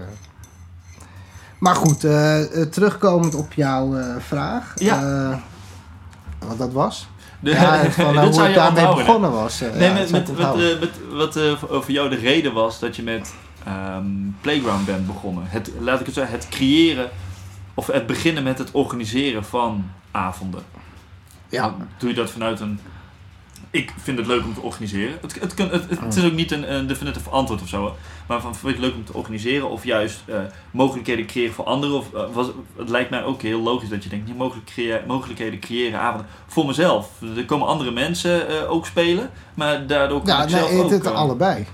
Maar goed, terugkomend op jouw vraag. Ja. wat dat was? De- ja, van, dit eh, hoe zou ik je daarmee onthouden. begonnen was. eh, Nee, ja, met, dat met, eh, met wat eh, voor voor jou de reden was dat je met ehm, Playground bent begonnen. Het, laat ik het zeggen, het creëren of het beginnen met het organiseren van avonden. Ja. Doe je dat vanuit een. Ik vind het leuk om te organiseren. Het, het, kan- het, het is ook niet een, een definitief antwoord of zo. Maar van, vind je het leuk om te organiseren? Of juist eh, mogelijkheden creëren voor anderen? Of, eh, was, het lijkt mij ook heel logisch dat je denkt: niet mogelijk mogelijkheden creëren avonden voor mezelf. Er komen andere mensen eh, ook spelen. Maar daardoor kan Ja, ik zelf nee, ook. het, het allebei.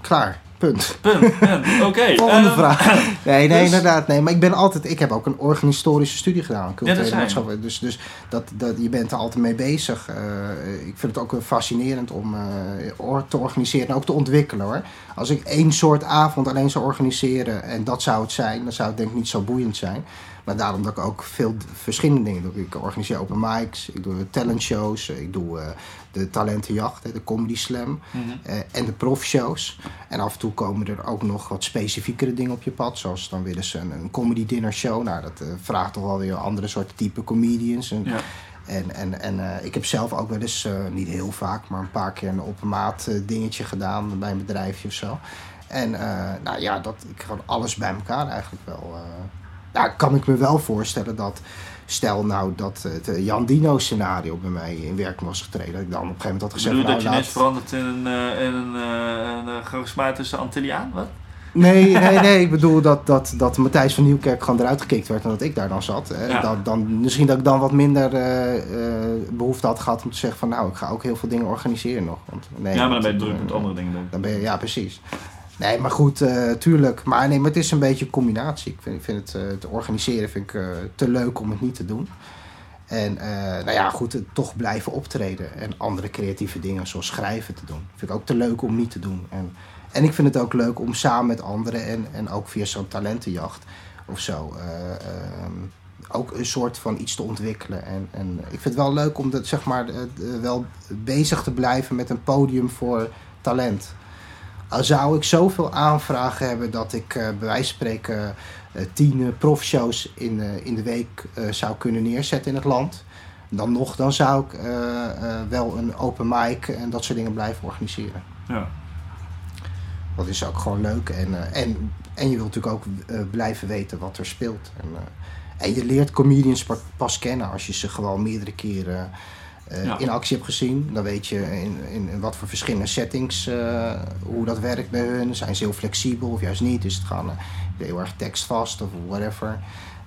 Klaar. Punt. Punt. punt. Oké. Volgende ehm, vraag. Nee, nee, dus- inderdaad. Nee, maar ik ben altijd. Ik heb ook een organisatorische studie gedaan. Ja, culturele je. maatschappij. Dus, dus dat, dat, je bent er altijd mee bezig. Eh, ik vind het ook fascinerend om eh, te organiseren en ook te ontwikkelen hoor. Als ik één soort avond alleen zou organiseren en dat zou het zijn, dan zou het denk ik niet zo boeiend zijn. Maar daarom dat ik ook veel verschillende dingen doe. Ik organiseer open mics, ik doe talentshows, ik doe eh, de talentenjacht, de comedy slam. mhm. Eh, en de profshows. En af en toe komen er ook nog wat specifiekere dingen op je pad. Zoals dan willen ze een, een comedy dinner show. Nou, dat eh, vraagt toch wel weer andere soorten type comedians. En, Ja. en, en, en eh, ik heb zelf ook wel eens, niet heel vaak, maar een paar keer een op maat dingetje gedaan bij een bedrijfje of zo. En nou ja, dat, ik gewoon alles bij elkaar eigenlijk wel. Nou, kan ik me wel voorstellen dat, stel nou dat het eh, Jan Dino scenario bij mij in werking was getreden. Dat ik dan op een gegeven moment had gezegd, bedoel dat je nou, laat- verandert in een, eh, in een, eh, een charismatische Antilliaan? Wat? Nee, nee, nee. Ik bedoel dat, dat, dat Matthijs van Nieuwkerk gewoon eruit gekikt werd en dat ik daar dan zat. Ja. dan, dan, misschien dat ik dan wat minder eh, eh, behoefte had gehad om te zeggen van nou, ik ga ook heel veel dingen organiseren nog. Want, nee, ja, maar dan ben je druk met andere dingen. Dan ben je, ja, precies. Nee, maar goed, eh, tuurlijk. Maar nee, maar het is een beetje een combinatie. Ik vind, ik vind het, eh, het organiseren vind ik, eh, te leuk om het niet te doen. En nou ja, goed, toch blijven optreden. En andere creatieve dingen zoals schrijven te doen. Vind ik ook te leuk om niet te doen. En, en ik vind het ook leuk om samen met anderen en, en ook via zo'n talentenjacht of zo. eh, ehm, ook een soort van iets te ontwikkelen. En, en ik vind het wel leuk om dat, zeg maar, wel bezig te blijven met een podium voor talent. Al zou ik zoveel aanvragen hebben dat ik eh, bij wijze van spreken eh, tien eh, profshows in, eh, in de week eh, zou kunnen neerzetten in het land. Dan nog, dan zou ik eh, eh, wel een open mic en dat soort dingen blijven organiseren. Ja. Dat is ook gewoon leuk. En, eh, en, en je wilt natuurlijk ook eh, blijven weten wat er speelt. En, eh, en je leert comedians pa- pas kennen als je ze gewoon meerdere keren eh, Ja. in actie hebt gezien. Dan weet je in, in, in wat voor verschillende settings eh, hoe dat werkt bij hun. Zijn ze heel flexibel of juist niet? Is het gewoon eh, heel erg tekstvast of whatever.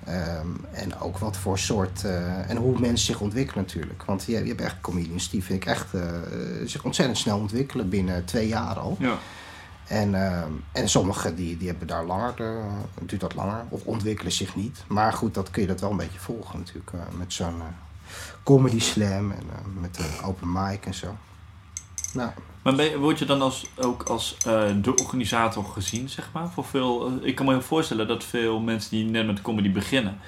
Ehm, en ook wat voor soort en hoe mensen zich ontwikkelen natuurlijk. Want je, je hebt echt comedians die vind ik echt zich ontzettend snel ontwikkelen binnen twee jaar al. Ja. En, ehm, en sommigen die, die hebben daar langer, duurt dat langer, of ontwikkelen zich niet. Maar goed, dat kun je dat wel een beetje volgen natuurlijk, met zo'n comedy slam en eh, met de open mic en zo. Nou, Maar ben je- word je dan als, ook als eh, de organisator gezien, zeg maar? Voor veel, eh, ik kan me heel voorstellen dat veel mensen die net met comedy beginnen,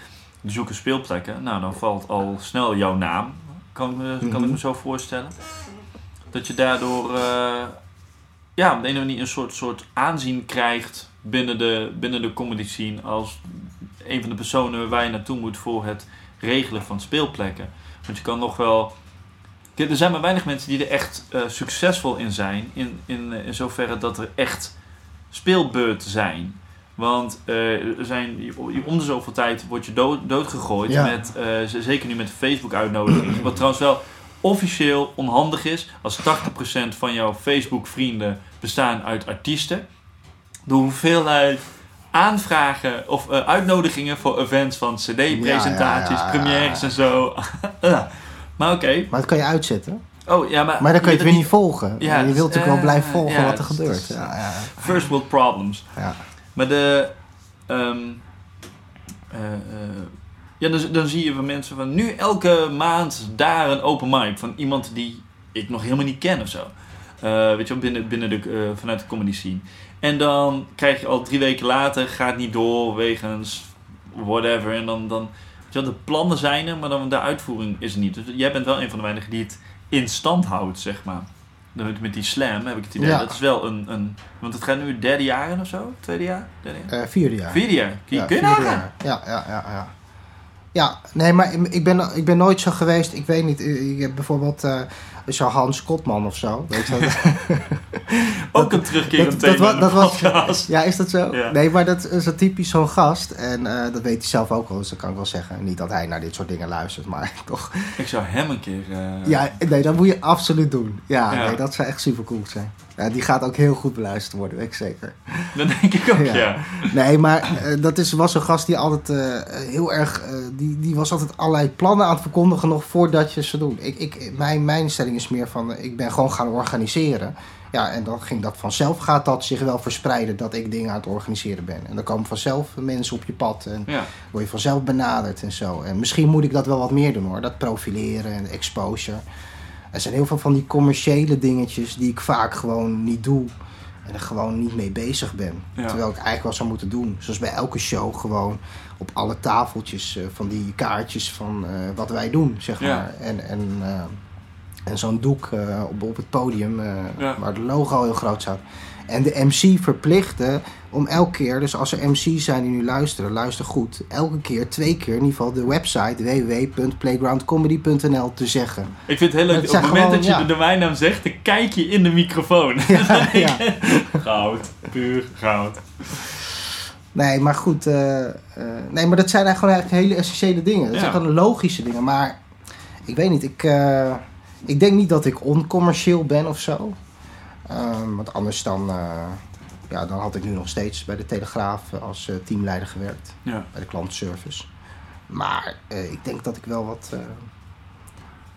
die zoeken speelplekken. Nou, dan valt al snel jouw naam, kan, ik me- kan ik Mhm. me zo voorstellen. Dat je daardoor eh, ja, op de ene manier een soort, soort aanzien krijgt binnen de, binnen de comedy scene als een van de personen waar je naartoe moet voor het regelen van speelplekken. Want je kan nog wel er zijn maar weinig mensen die er echt eh, succesvol in zijn. In, in, eh, in zoverre dat er echt speelbeurten zijn. Want eh, er zijn, je- om de zoveel tijd word je dood, doodgegooid. Ja. Met, zeker nu met Facebook-uitnodigingen. Wat trouwens wel officieel onhandig is. Als 80% van jouw Facebook-vrienden bestaan uit artiesten. De hoeveelheid aanvragen of eh, uitnodigingen voor events van cd-presentaties, Ja, ja, ja, ja. premières en zo. Maar oké. maar dat kan je uitzetten. Oh ja, maar, Maar dan kan je het weer niet volgen. Je wilt natuurlijk wel eh, blijven volgen wat er gebeurt. First world problems. ja. Maar de. ehm, eh, ja, dan, dan zie je van mensen van nu elke maand daar een open mic van iemand die ik nog helemaal niet ken of zo. Weet je wel, binnen, binnen de, vanuit de comedy scene. En dan krijg je al drie weken later, gaat niet door wegens whatever. En dan, dan weet je de plannen zijn er, maar dan de uitvoering is er niet. Dus jij bent wel een van de weinigen die het in stand houdt, zeg maar. Met, met die slam heb ik het idee. Ja. Dat is wel een, een. Want het gaat nu het derde jaar in of zo? Tweede jaar? Derde jaar? Eh, vierde jaar. Vierde jaar. Kun je, Ja, kun je vierde jaar. Ja, ja, ja, ja. Ja, nee, maar ik ben, ik ben nooit zo geweest. Ik weet niet, ik heb bijvoorbeeld uh, zo Hans Kotman of zo. Weet je Ook een terugkerend thema dat, dat, was, Ja, is dat zo? Nee, maar dat is een typisch zo'n gast. En uh, dat weet hij zelf ook wel, dus dat kan ik wel zeggen. Niet dat hij naar dit soort dingen luistert, maar toch. Ik zou hem een keer... Uh... Ja, nee, dat moet je absoluut doen. Ja, ja. Nee, dat zou echt super cool zijn. Ja, die gaat ook heel goed beluisterd worden, weet ik zeker. Dat denk ik ook, ja. Nee, maar uh, dat is, was een gast die altijd uh, heel erg... Uh, die, die was altijd allerlei plannen aan het verkondigen nog voordat je ze doet. Ik, ik, mijn, mijn stelling is meer van, ik ben gewoon gaan organiseren. Ja, en dan ging dat vanzelf, gaat dat zich wel verspreiden dat ik dingen aan het organiseren ben. En dan komen vanzelf mensen op je pad en ja. word je vanzelf benaderd en zo. En misschien moet ik dat wel wat meer doen hoor, dat profileren en exposure. Er zijn heel veel van die commerciële dingetjes die ik vaak gewoon niet doe. En er gewoon niet mee bezig ben. Terwijl ik eigenlijk wel zou moeten doen. Zoals bij elke show gewoon op alle tafeltjes uh, van die kaartjes van uh, wat wij doen, zeg maar. En, en, uh, en zo'n doek op, op het podium ja. waar het logo heel groot staat. En de MC verplichten om elke keer, dus als er MC's zijn die nu luisteren, luister goed. Elke keer, twee keer in ieder geval de website www.playgroundcomedy.nl te zeggen. Ik vind het heel leuk, op het moment dat je de domeinnaam zegt, dan kijk je in de microfoon. Ja, ja. goud, puur goud. Nee, maar goed. Uh, uh, nee, maar dat zijn eigenlijk gewoon eigenlijk hele essentiële dingen. Dat zijn gewoon logische dingen. Maar ik weet niet, ik, uh, ik denk niet dat ik oncommercieel ben of zo. Um, want anders dan, ja, dan had ik nu nog steeds bij de Telegraaf als uh, teamleider gewerkt. Ja. Bij de klantenservice. Maar uh, ik denk dat ik wel wat...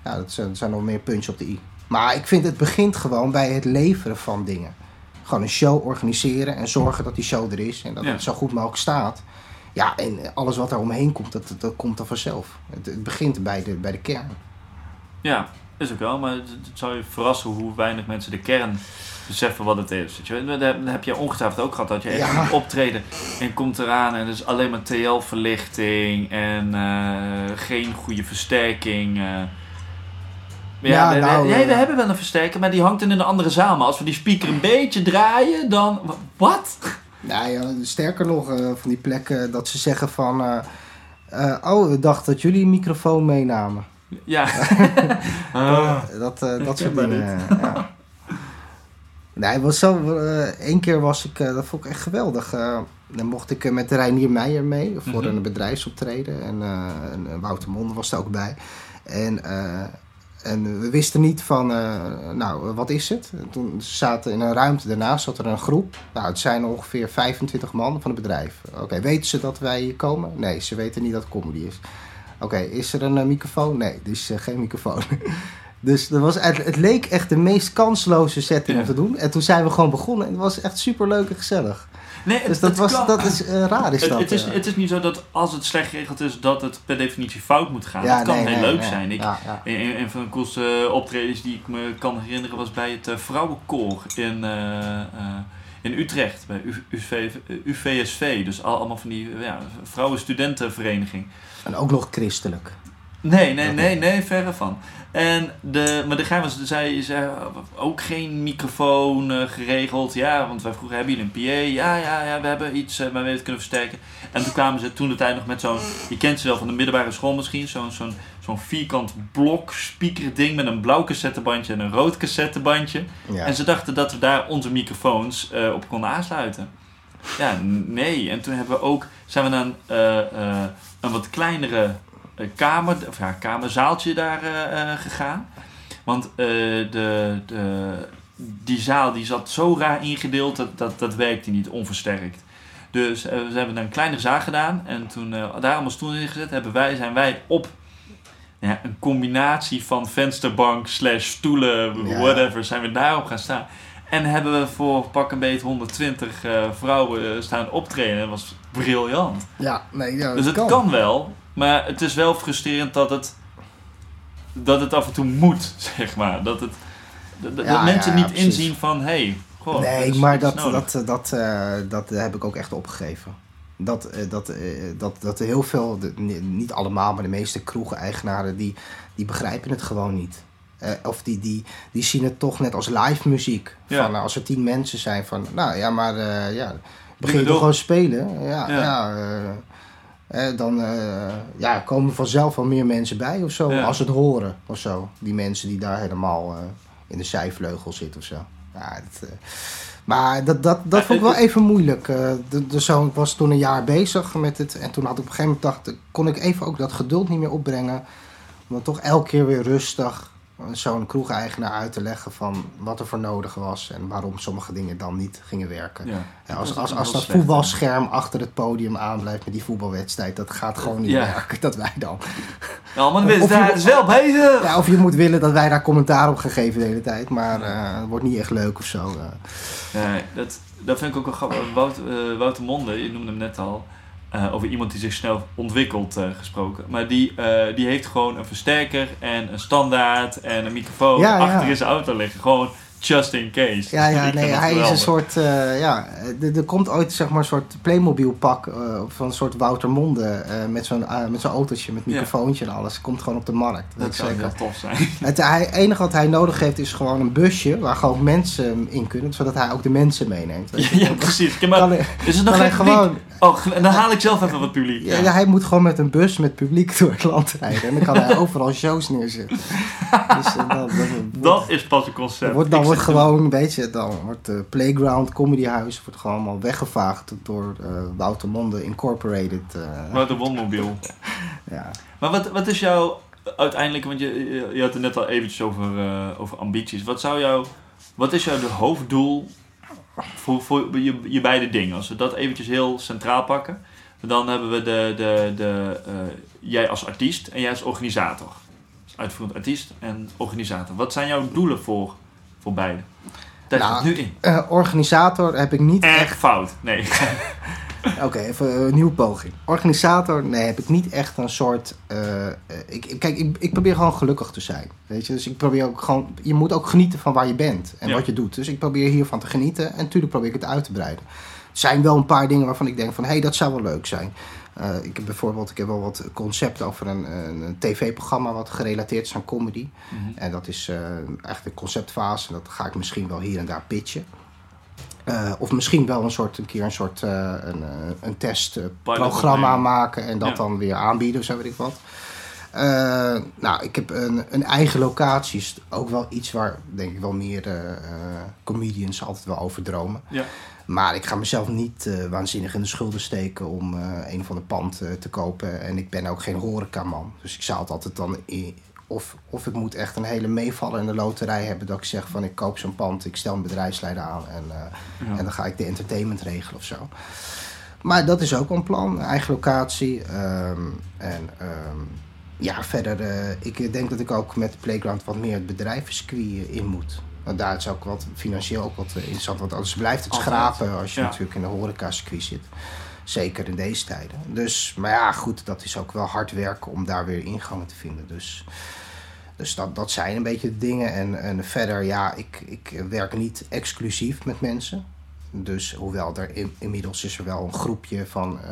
ja, dat zijn, zijn, nog meer puntjes op de i. Maar ik vind het begint gewoon bij het leveren van dingen. Gewoon een show organiseren en zorgen dat die show er is. En dat ja. het zo goed mogelijk staat. Ja, en alles wat er omheen komt, dat, dat komt dan vanzelf. Het, het begint bij de, bij de kern. Ja, is ook wel, maar het, zou je verrassen hoe weinig mensen de kern beseffen wat het is. Dat heb je ongetwijfeld ook gehad, dat je echt optreden en komt eraan en is alleen maar TL-verlichting en uh, geen goede versterking. Uh. Ja, ja, we, nou, we, we, hebben wel een versterker, maar die hangt in een andere zaal. Maar als we die speaker een beetje draaien, dan... Wat? Nou ja, sterker nog, uh, van die plekken dat ze zeggen van... oh, we dachten dat jullie een microfoon meenamen. Ja. oh. Dat, uh, dat soort dingen. Ja. Nee, was zo. Uh, Eén keer was ik, uh, dat vond ik echt geweldig. dan mocht ik met Reinier Meijer mee voor mm -hmm. een bedrijfsoptreden. En, en, Wouter Monde was er ook bij. En, en we wisten niet van, nou, wat is het? En toen zaten in een ruimte daarnaast zat er een groep. Nou, het zijn ongeveer 25 man van het bedrijf. Oké, weten ze dat wij hier komen? Nee, ze weten niet dat het comedy is. Oké, is er een uh, microfoon? Nee, dus uh, geen microfoon. dus dat was, het, het, leek echt de meest kansloze setting om te doen. En toen zijn we gewoon begonnen en het was echt super leuk en gezellig. Nee, het, dus dat, was, kan. dat is uh, raar. Is het, dat, het, is, het is niet zo dat als het slecht geregeld is, dat het per definitie fout moet gaan. Ja, het kan nee, heel nee, leuk nee. zijn. Ik. Een, een, van de coolste optredens die ik me kan herinneren was bij het Vrouwenkoor in in Utrecht, bij UV, UVSV. Dus allemaal van die ja, vrouwenstudentenvereniging. En ook nog christelijk. Nee, nee, nee, nee, verre van. En de, maar de geheim was, zei, zei ook geen microfoon uh, geregeld. Ja, want wij vroegen, hebben jullie een PA? Ja, ja, ja, we hebben iets, uh, maar we het kunnen versterken. En toen kwamen ze toen de tijd nog met zo'n, je kent ze wel van de middelbare school misschien, zo'n zo'n zo'n vierkant blok speaker ding met een blauw cassettebandje en een rood cassettebandje. Ja. En ze dachten dat we daar onze microfoons uh, op konden aansluiten. Ja, nee. En toen hebben we ook, zijn we naar een, wat kleinere kamer, of ja, kamerzaaltje daar uh, gegaan. Want de, de, die zaal die zat zo raar ingedeeld, dat, dat, dat werkte niet onversterkt. Dus uh, we hebben een kleinere zaal gedaan en toen daar allemaal stoelen in gezet, hebben wij, zijn wij op ja, een combinatie van vensterbank slash stoelen, whatever, zijn we daarop gaan staan. En hebben we voor pak een beetje 120 vrouwen staan optreden. Dat was briljant. Ja, nee, ja, dus het kan. kan wel, maar het is wel frustrerend dat het, dat het af en toe moet, zeg maar. Dat, het, dat, ja, mensen ja, niet inzien van, hé, hey, goh, Nee, maar dat, dat, dat, uh, dat heb ik ook echt opgegeven. Dat, uh, dat, uh, dat, dat heel veel, de, niet allemaal, maar de meeste kroegen-eigenaren, die, die begrijpen het gewoon niet. of die, die, die zien het toch net als live muziek. Ja. Van, als er tien mensen zijn van, nou ja, maar ja, begin je toch gewoon spelen. Ja, ja. eh, dan eh, ja, komen vanzelf wel meer mensen bij of zo. Ja. Als ze het horen of zo. Die mensen die daar helemaal eh, in de zijvleugel zitten of zo. Ja, dat, eh, maar dat, dat, dat vond ik wel even moeilijk. Eh, de zo, ik was toen een jaar bezig met het. En toen had ik op een gegeven moment dacht, kon ik even ook dat geduld niet meer opbrengen. Om dan toch elke keer weer rustig eh, zo'n kroegeigenaar uit te leggen van wat er voor nodig was. En waarom sommige dingen dan niet gingen werken. Ja. Ja, als, Dat als, als dat voetbalscherm achter het podium aanblijft met die voetbalwedstrijd, dat gaat gewoon niet Ja. werken. Dat wij dan. Ja, maar is wel bezig. Ja, of je moet willen dat wij daar commentaar op gaan geven de hele tijd, maar eh, het wordt niet echt leuk of zo. eh. Nee, dat, dat vind ik ook wel grappig. Eh, Wouter Monde, je noemde hem net al, eh, over iemand die zich snel ontwikkelt eh, gesproken. Maar die, eh, die heeft gewoon een versterker en een standaard en een microfoon Ja, ja. achter in zijn auto liggen. Gewoon just in case. Ja, ja, nee, hij is een soort, eh, ja, er, er komt ooit zeg maar een soort Playmobil pak eh, van een soort Wouter Monde eh, met zo'n met zo'n autootje met Ja. microfoontje en alles. Komt gewoon op de markt. Dat zou zeker. heel tof zijn. Het hij- enige wat hij nodig heeft is gewoon een busje waar gewoon mensen in kunnen, zodat hij ook de mensen meeneemt. ja, ja, precies. Maar, Kan is het nog geen gewoon, Oh, dan haal ik zelf even wat publiek. ja, hij moet gewoon met een bus met publiek door het land rijden en dan kan hij overal shows neerzetten. Dus, dat, dat, Dat is pas een concept. Wordt, dan wordt gewoon, weet je, dan wordt de Playground Comedyhuis wordt gewoon allemaal weggevaagd door eh Wouter Monde Incorporated. eh, Wat een wonmobiel. ja. Maar wat, wat is jouw uiteindelijk, want je, je, had het net al eventjes over, eh, over ambities. Wat, zou jouw, wat is jouw hoofddoel voor, voor je, je beide dingen? Als we dat eventjes heel centraal pakken. Dan hebben we de, de, de, eh, jij als artiest en jij als organisator. Uitvoerend artiest en organisator. Wat zijn jouw doelen voor, voor beide? Daar Nou, gaat nu in. Eh, organisator heb ik niet Echt echt. fout. Nee. Oké, even een nieuwe poging. Organisator, nee, heb ik niet echt een soort. eh, ik, ik- kijk, ik, ik probeer gewoon gelukkig te zijn. Weet je, dus ik probeer ook gewoon. Je moet ook genieten van waar je bent en Ja. wat je doet. Dus ik probeer hiervan te genieten en natuurlijk probeer ik het uit te breiden. Er zijn wel een paar dingen waarvan ik denk van hé, hey, dat zou wel leuk zijn. Eh, ik heb bijvoorbeeld ik heb wel wat concepten over een, een, een tv-programma wat gerelateerd is aan comedy. Mhm. En dat is eh echt de conceptfase. En dat ga ik misschien wel hier en daar pitchen. Eh, of misschien wel een soort een keer een soort een, een testprogramma maken en dat Ja. dan weer aanbieden of zo weet ik wat. Nou, ik heb een, een eigen locatie. Is ook wel iets waar denk ik wel meer comedians altijd wel over dromen. Ja. Maar ik ga mezelf niet eh, waanzinnig in de schulden steken om eh, een of ander pand eh, te kopen. En ik ben ook geen horecaman. Dus ik zou het altijd dan... in- of, of ik moet echt een hele meevallen in de loterij hebben... dat ik zeg van ik koop zo'n pand, ik stel een bedrijfsleider aan... en, Ja. en dan ga ik de entertainment regelen of zo. Maar dat is ook een plan, eigen locatie. ehm, en ehm, ja, verder, ik denk dat ik ook met de Playground wat meer het bedrijfscircuit in moet. Want daar is ook wat financieel ook wat eh, interessant. Want anders blijft het Altijd. schrapen als je Ja. natuurlijk in de horeca-circuit zit. Zeker in deze tijden. Dus, maar ja, goed, dat is ook wel hard werken om daar weer ingangen te vinden. Dus, dus dat, dat zijn een beetje de dingen. En, en verder, ja, ik, ik werk niet exclusief met mensen. Dus hoewel er in- inmiddels is er wel een groepje van eh,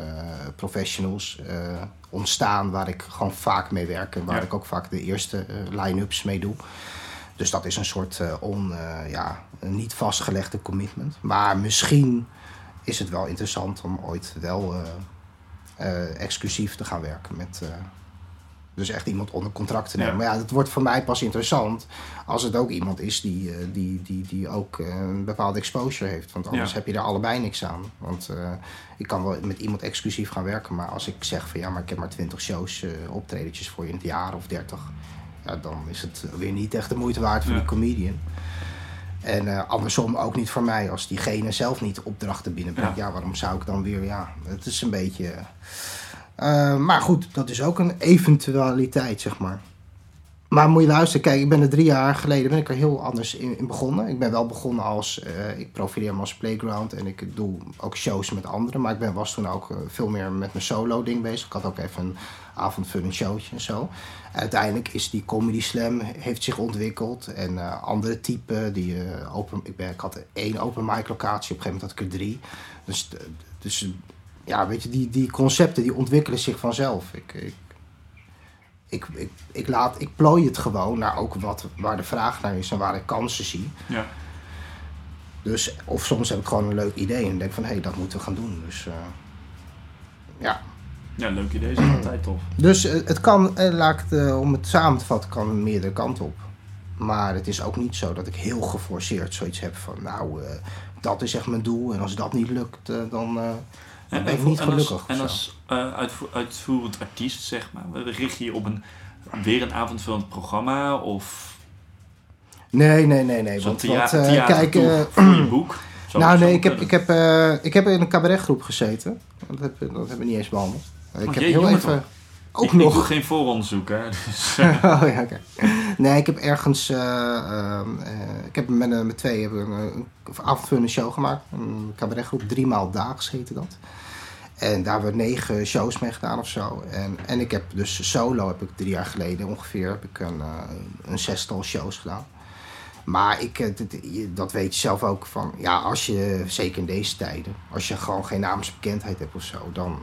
professionals eh, ontstaan waar ik gewoon vaak mee werk en waar Ja. ik ook vaak de eerste line-ups mee doe. Dus dat is een soort eh, on, eh, ja, een niet vastgelegde commitment. Maar misschien is het wel interessant om ooit wel eh, exclusief te gaan werken met. dus echt iemand onder contract te nemen. Ja. Maar ja, dat wordt voor mij pas interessant als het ook iemand is die, die, die, die ook een bepaalde exposure heeft. Want anders Ja. heb je daar allebei niks aan. Want ik kan wel met iemand exclusief gaan werken. Maar als ik zeg van ja, maar ik heb maar 20 shows, eh optredetjes voor je in het jaar of 30. Ja, dan is het weer niet echt de moeite waard voor Ja. die comedian. En eh, andersom ook niet voor mij. Als diegene zelf niet opdrachten binnenbrengt. Ja. waarom zou ik dan weer... Ja, het is een beetje... eh, maar goed, dat is ook een eventualiteit, zeg maar. Maar moet je luisteren, kijk, ik ben er drie jaar geleden ben ik er heel anders in, begonnen. Ik ben wel begonnen als, eh, ik profileer me als playground en ik doe ook shows met anderen. Maar ik ben, was toen ook eh, veel meer met mijn solo ding bezig. Ik had ook even een avondvullend showtje en zo. Uiteindelijk is die comedy slam heeft zich ontwikkeld en eh, andere typen die open, ik, ben, ik had één open mic locatie, op een gegeven moment had ik er drie. Dus, dus ja, weet je, die, die concepten die ontwikkelen zich vanzelf. Ik, ik, ik, ik, ik, laat, ik plooi het gewoon naar ook wat, waar de vraag naar is en waar ik kansen zie. Ja. Dus, of soms heb ik gewoon een leuk idee en denk van hé, hey, dat moeten we gaan doen. Dus eh, ja. Ja, leuk idee. Is altijd tof. Dus eh, het kan, eh, laat ik het, om het samen te vatten, kan meerdere kanten op. Maar het is ook niet zo dat ik heel geforceerd zoiets heb van, nou, dat is echt mijn doel. En als dat niet lukt, dan, dan ben ik niet en als, gelukkig. en of zo. als uitvo- uitvoerend artiest, zeg maar, richt je je op een, weer een avondvullend programma of Nee, nee, nee, nee. Want, thea- want, theater kijk, eh, voor je boek? Zo- nou zo nee, ik heb, ik, heb, ik heb in een cabaretgroep gezeten. Dat heb, dat hebben we niet eens behandeld. Ik Oh, heb jee, heel even... Ook ik, nog. Ik doe geen vooronderzoek, hè. Dus, oh ja, oké. Nee, ik heb ergens. eh, ehm, eh, ik heb met, eh, met twee hebben we een, een avondvullende show gemaakt. Een cabaretgroep, drie maal daags heette dat. En daar hebben we negen shows mee gedaan of zo. En, en ik heb dus solo, heb ik drie jaar geleden ongeveer, heb ik een, eh, een zestal shows gedaan. Maar ik, eh, dat weet je zelf ook van, ja, als je, zeker in deze tijden, als je gewoon geen naamsbekendheid hebt of zo, dan,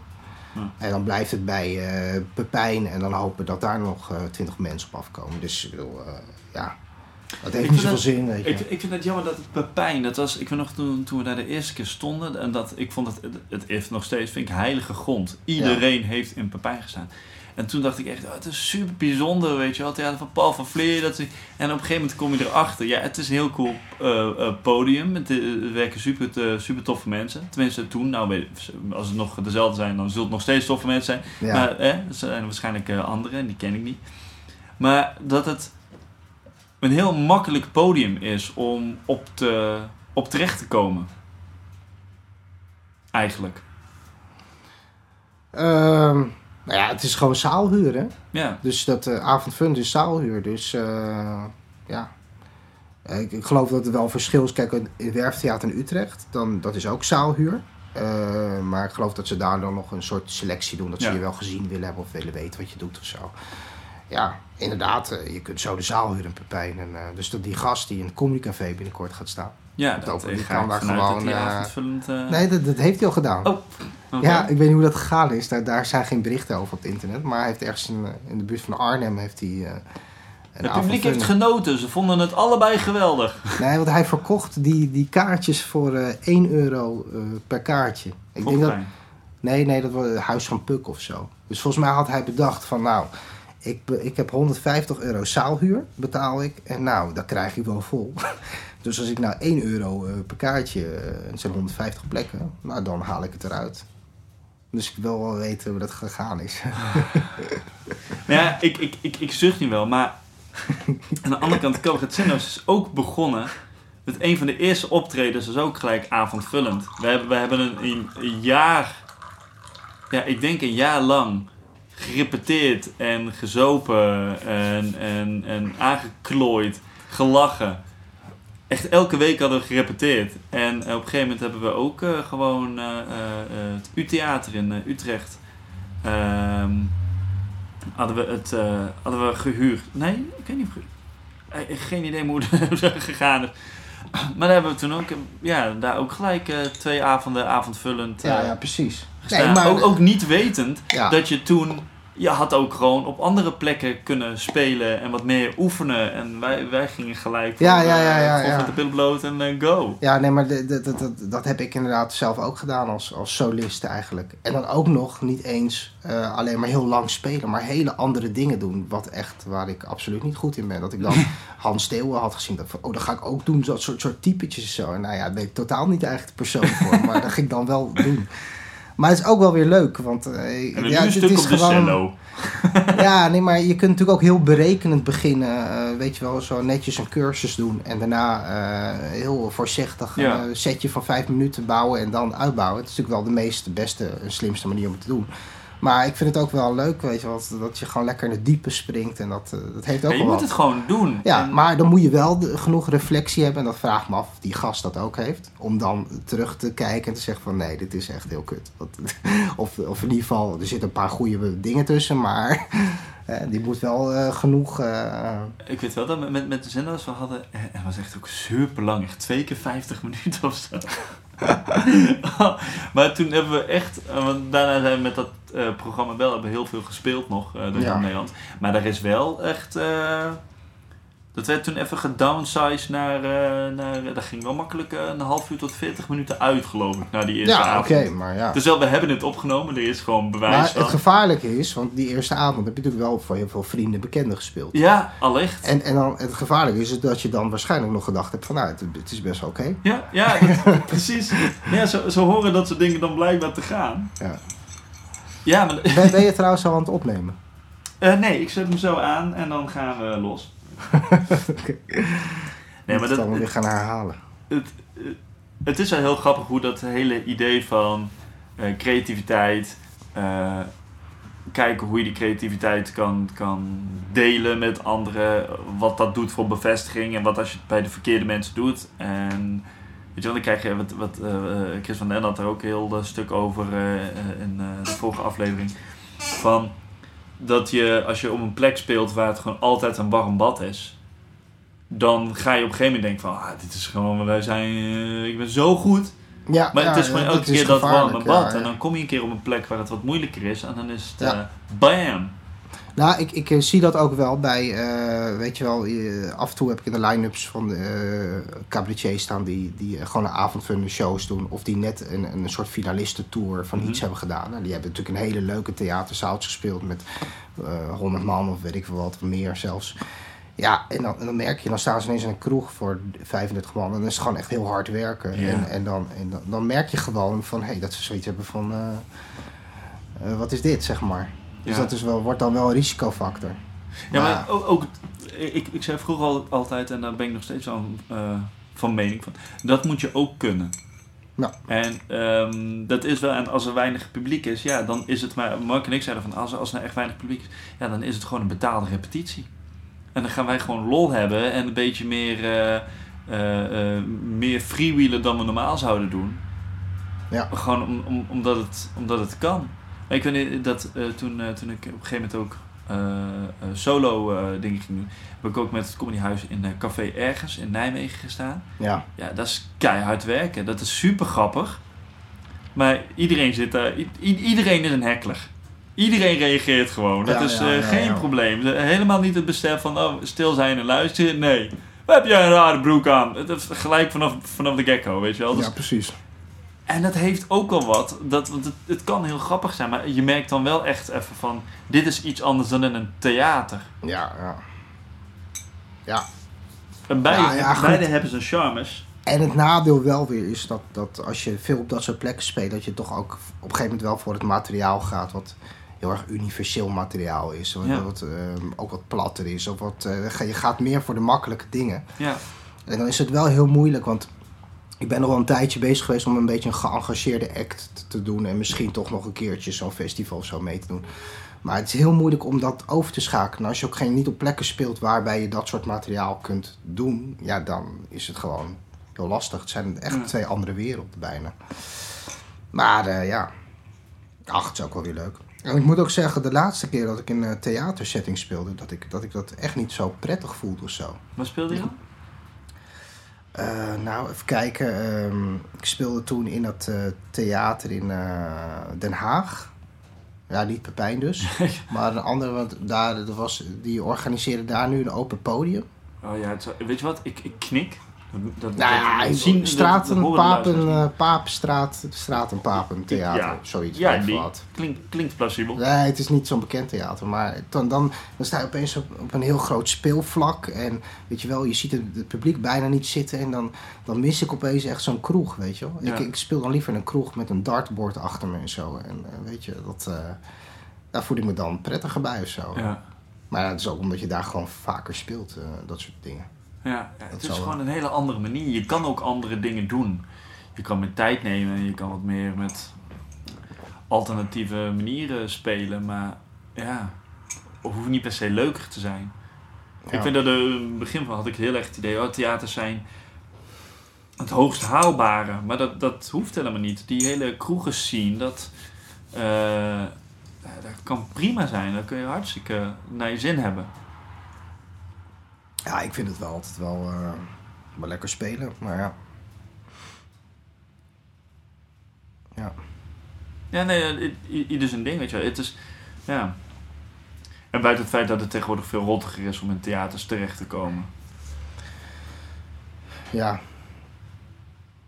Ja. en dan blijft het bij eh Pepijn en dan hopen dat daar nog twintig mensen op afkomen. Dus ik bedoel, eh, ja, dat heeft niet zoveel zin, weet je. ik, ik vind het jammer dat het Pepijn, dat was, ik weet nog toen, toen we daar de eerste keer stonden, en dat, ik vond het, het, het heeft nog steeds, vind ik, heilige grond. Iedereen heeft in Pepijn gestaan. En toen dacht ik echt, oh, het is super bijzonder, weet je wel. Het theater van Paul van Vleer. Dat, is- en op een gegeven moment kom je erachter. Ja, het is een heel cool eh, eh, podium. Het, eh, er werken super, eh, super toffe mensen. Tenminste toen, nou, als het nog dezelfde zijn, dan zullen het nog steeds toffe mensen zijn. Ja. Maar eh, er zijn waarschijnlijk eh, andere, en die ken ik niet. Maar dat het een heel makkelijk podium is om op, te, op terecht te komen. Eigenlijk. Ehm, nou ja, het is gewoon zaalhuur, hè? Ja. Dus dat eh avondfund is zaalhuur. Dus eh, ja. Eh, Ik, ik geloof dat er wel verschil is. Kijk, in Werftheater in Utrecht, dan, dat is ook zaalhuur. Maar ik geloof dat ze daar dan nog een soort selectie doen. Dat ze je wel gezien willen hebben of willen weten wat je doet of zo. Ja, inderdaad. je kunt zo de zaal huren Pepijn. En, dus dat die gast die in het Comedycafé binnenkort gaat staan. Ja, Dat die ga kan daar gewoon, eh, eh, Nee, dat, dat heeft hij al gedaan. Oh. Ja, ik weet niet hoe dat gegaan is. Daar, daar zijn geen berichten over op het internet. Maar hij heeft ergens in, eh, in de buurt van Arnhem heeft hij. eh, een Het publiek heeft genoten. Ze vonden het allebei geweldig. Nee, want hij verkocht die, die kaartjes voor eh 1 euro eh, per kaartje. Ik denk dat, nee, nee, dat was het Huis van Puk of zo. Dus volgens mij had hij bedacht van nou, ik, ik heb 150 euro zaalhuur betaal ik. En nou, dat krijg ik wel vol. dus als ik nou 1 euro eh, per kaartje, eh, het zijn 150 plekken, nou dan haal ik het eruit. Dus ik wil wel weten hoe dat gegaan is. Maar ja, ik, ik, ik, ik zucht nu wel, maar aan de andere kant, Cabaret Zinno's is ook begonnen met een van de eerste optredens, dat is ook gelijk avondvullend. We hebben, we hebben een, een, een jaar, ja, ik denk een jaar lang gerepeteerd en gezopen en, en, en aangeklooid, gelachen. Echt elke week hadden we gerepeteerd. En op een gegeven moment hebben we ook eh, gewoon eh, eh, eh, het U-theater in eh, Utrecht. ehm, hadden we het eh, hadden we gehuurd. Nee, ik weet niet of ge- eh, Geen idee hoe het gegaan is. Maar daar hebben we toen ook, eh, ja, daar ook gelijk eh, twee avonden avondvullend eh, Ja, ja, precies. gestaan. maar- ook, ook niet wetend Ja. dat je toen, je had ook gewoon op andere plekken kunnen spelen en wat meer oefenen. En wij, wij gingen gelijk Ja, van, ja, ja, eh, ja, gewoon ja. met de billen bloot en eh, go. Ja, nee, maar dat- dat heb ik inderdaad zelf ook gedaan als, als solist eigenlijk. En dan ook nog niet eens eh, alleen maar heel lang spelen, maar hele andere dingen doen. Wat echt, waar ik absoluut niet goed in ben. Dat ik dan Hans Steeuwen had gezien. Dat van, oh, dat ga ik ook doen. Dat soort, soort typetjes en zo. En nou ja, daar ben ik totaal niet eigenlijk de persoon voor. maar dat ging ik dan wel doen. Maar het is ook wel weer leuk, want nu ja, dit stuk is gewoon... cello. Ja, nee, maar je kunt natuurlijk ook heel berekenend beginnen. eh, weet je wel, zo netjes een cursus doen. En daarna eh, heel voorzichtig Ja. een setje van vijf minuten bouwen en dan uitbouwen. Het is natuurlijk wel de meest, beste en slimste manier om het te doen. Maar ik vind het ook wel leuk, weet je dat- je gewoon lekker in het diepe springt. En dat, eh, dat heeft ook Ja, je moet wat. het gewoon doen. Ja, En- maar dan moet je wel de- genoeg reflectie hebben. En dat vraag ik me af of die gast dat ook heeft. Om dan terug te kijken en te zeggen van nee, dit is echt heel kut. Dat, of, of in ieder geval, er zitten een paar goede dingen tussen. Maar eh, die moet wel eh, genoeg... Ik weet wel dat met, met, de zender's we hadden, het was echt ook super lang, echt twee keer 50 minuten of zo. maar toen hebben we echt, eh, want daarna zijn we met dat eh, programma wel hebben heel veel gespeeld nog eh, door Ja. Nederland. Maar er is wel echt, Dat werd toen even gedownsized naar, eh, naar... Dat ging wel makkelijk eh, een half uur tot 40 minuten uit, geloof ik, na die eerste Ja, oké, avond. maar ja. Dus wel, we hebben het opgenomen. Er is gewoon bewijs Maar van. het gevaarlijke is, want die eerste avond heb je natuurlijk wel voor heel veel vrienden en bekenden gespeeld. Ja, allicht. En, en dan, het gevaarlijke is dat je dan waarschijnlijk nog gedacht hebt van nou, het, het is best oké. Ja, ja dat- precies. Ja, zo, zo horen dat soort dingen dan blijkbaar te gaan. Ja. Ja, maar... Ben, ben je trouwens al aan het opnemen? Eh, nee, ik zet hem zo aan en dan gaan we los. Nee, maar Moet het dat, dan weer gaan herhalen. het, het, het is wel heel grappig hoe dat hele idee van eh, creativiteit, eh, kijken hoe je die creativiteit kan, kan delen met anderen, wat dat doet voor bevestiging en wat als je het bij de verkeerde mensen doet. En weet je wel, dan krijg je, wat, wat eh, eh, Chris van den had er ook heel een stuk over eh, eh, in eh, de vorige aflevering, van dat je als je op een plek speelt waar het gewoon altijd een warm bad is, dan ga je op een gegeven moment denken van, ah, dit is gewoon, wij zijn, eh, ik ben zo goed. Ja, Maar ja, het is gewoon elke dat keer dat warme bad. En dan kom je een keer op een plek waar het wat moeilijker is. En dan is het eh, bam. Nou, ik, ik eh, zie dat ook wel bij, eh, weet je wel, af en toe heb ik in de line-ups van de eh cabaretiers staan die, die eh, gewoon een avondvullende shows doen. Of die net een, een soort finalistentour van Mhm. iets hebben gedaan. Nou, die hebben natuurlijk een hele leuke theaterzaaltjes gespeeld met 100 man of weet ik veel wat, meer zelfs. Ja, en dan, en dan merk je, dan staan ze ineens in een kroeg voor 35 man. En dan is het gewoon echt heel hard werken. Ja. En, en, dan, en dan, dan merk je gewoon van, hé, dat ze zoiets hebben van, wat is dit, zeg maar. Dus dat is wel, wordt dan wel een risicofactor. Ja, Maar- maar ook, ook ik, ik zei vroeger al, altijd, en daar ben ik nog steeds van, eh, van mening van, dat moet je ook kunnen. Ja. En ehm, dat is wel, en als er weinig publiek is, ja, dan is het maar, Mark en ik zeiden van, als, als er echt weinig publiek is, ja, dan is het gewoon een betaalde repetitie. En dan gaan wij gewoon lol hebben en een beetje meer, eh, meer freewheelen dan we normaal zouden doen. Ja. Gewoon om, om, omdat, het, omdat het kan. Maar ik weet niet dat eh, toen, eh, toen ik op een gegeven moment ook eh, solo dingen ging doen, heb ik ook met het comedyhuis in een café ergens in Nijmegen gestaan. Ja, Ja, dat is keihard werken. Dat is super grappig. Maar iedereen zit daar. iedereen is een heckler. Iedereen reageert gewoon. Dat Ja, is ja, ja, geen probleem. Helemaal niet het besef van oh, stil zijn en luisteren. Nee. Wat heb jij een rare broek aan? Het is gelijk vanaf, vanaf de gecko, weet je wel. Dus- ja precies. En dat heeft ook wel wat. Dat, want het, het kan heel grappig zijn, maar je merkt dan wel echt even van... Dit is iets anders dan in een theater. Ja, ja. Ja. En beide, Ja, ja, goed. beide hebben zijn charmes. En het nadeel wel weer is dat, dat als je veel op dat soort plekken speelt, dat je toch ook op een gegeven moment wel voor het materiaal gaat wat heel erg universeel materiaal is. Wat, Ja. wat, ehm, ook wat platter is. Of wat, eh, je gaat meer voor de makkelijke dingen. Ja, En dan is het wel heel moeilijk, want ik ben nog wel een tijdje bezig geweest om een beetje een geëngageerde act te doen. En misschien toch nog een keertje zo'n festival of zo mee te doen. Maar het is heel moeilijk om dat over te schakelen. Als je ook geen, niet op plekken speelt waarbij je dat soort materiaal kunt doen, ja, dan is het gewoon heel lastig. Het zijn echt Ja. twee andere werelden bijna. Maar eh, ja, ach, het is ook wel weer leuk. En ik moet ook zeggen, de laatste keer dat ik in een theatersetting speelde, dat ik, dat ik dat echt niet zo prettig voelde of zo. wat speelde je dan? Eh, nou, even kijken. Ehm, ik speelde toen in dat eh, theater in eh, Den Haag. Ja, niet Pepijn dus. maar een andere, want daar, dat was, die organiseerde daar nu een open podium. Oh ja, het, weet je wat? Ik, ik knik. Dat, dat, Nou ja, dat- zien- dat- dat horen de Papen, eh, Papen theater. Ja. Zoiets. Ja, die klinkt, klinkt plausibel. Nee, het is niet zo'n bekend theater. Maar dan, dan, dan sta je opeens op, op een heel groot speelvlak. En weet je wel, je ziet het, het publiek bijna niet zitten. En dan, dan mis ik opeens echt zo'n kroeg, weet je wel. Ja. Ik, ik speel dan liever in een kroeg met een dartboard achter me en zo. En eh, weet je, dat, eh, daar voel ik me dan prettiger bij of zo. Ja. Maar ja, het is ook omdat je daar gewoon vaker speelt, dat soort dingen. Ja, ja, het is wel. gewoon een hele andere manier. Je kan ook andere dingen doen. Je kan met tijd nemen en je kan wat meer met alternatieve manieren spelen. Maar ja, het hoeft niet per se leuker te zijn. Ja. Ik vind dat er in het begin van had ik heel erg het idee, oh, theaters zijn het hoogst haalbare. Maar dat, dat hoeft helemaal niet. Die hele kroegen zien, dat, eh, dat kan prima zijn. Dat kun je hartstikke naar je zin hebben. Ja, ik vind het wel altijd wel, eh, wel lekker spelen. Maar ja. Ja. Ja, nee, i- i- ieder zijn ding, weet je wel. Het is, ja. En buiten het feit dat het tegenwoordig veel rottiger is om in theaters terecht te komen. ja.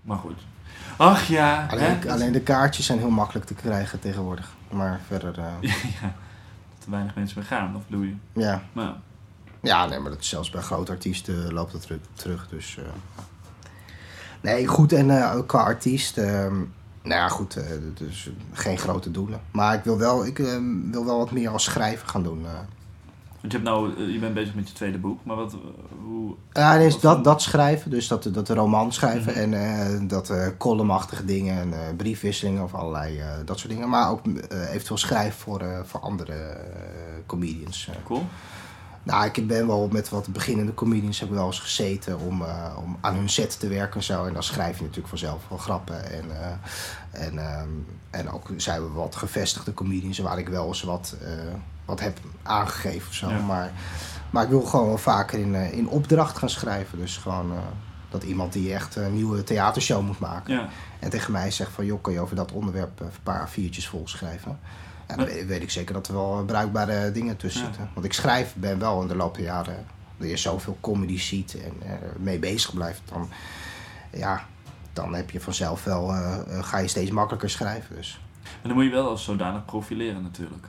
Maar goed. Ach ja. hè? Alleen, alleen de kaartjes zijn heel makkelijk te krijgen tegenwoordig. Maar verder, eh, ja. Dat er weinig mensen meer gaan, of bedoel je? ja. Maar, Ja, nee, maar dat is zelfs bij grote artiesten loopt dat terug. dus, eh. Nee, goed. En eh, ook qua artiest. ehm, nou ja, goed. eh, dus geen grote doelen. Maar ik wil wel, ik, eh, wil wel wat meer als schrijver gaan doen. eh. want je, hebt nou, eh, je bent bezig met je tweede boek, maar wat, eh, hoe... Ja, dat, dat schrijven, dus dat, dat roman schrijven Mhm. en eh, dat eh columnachtige dingen en eh, briefwisselingen of allerlei eh, dat soort dingen. Maar ook eh, eventueel schrijven voor, eh, voor andere eh, comedians. eh. Cool. Nou, ik ben wel met wat beginnende comedians heb ik wel eens gezeten om, eh, om aan hun set te werken en zo. En dan schrijf je natuurlijk vanzelf wel grappen. En, eh, en, ehm, en ook zijn we wat gevestigde comedians waar ik wel eens wat, eh, wat heb aangegeven of zo. Ja. Maar, maar ik wil gewoon wel vaker in, in opdracht gaan schrijven. Dus gewoon dat iemand die echt een nieuwe theatershow moet maken. Ja. En tegen mij zegt van, joh, kan je over dat onderwerp een paar viertjes volschrijven? Ja, dan weet, weet ik zeker dat er wel bruikbare dingen tussen zitten. Want ik schrijf, ben wel in de loop der jaren, dat je zoveel comedy ziet en eh mee bezig blijft, dan, ja, dan heb je vanzelf wel, eh, eh, ga je steeds makkelijker schrijven. Dus. En dan moet je wel als zodanig profileren natuurlijk.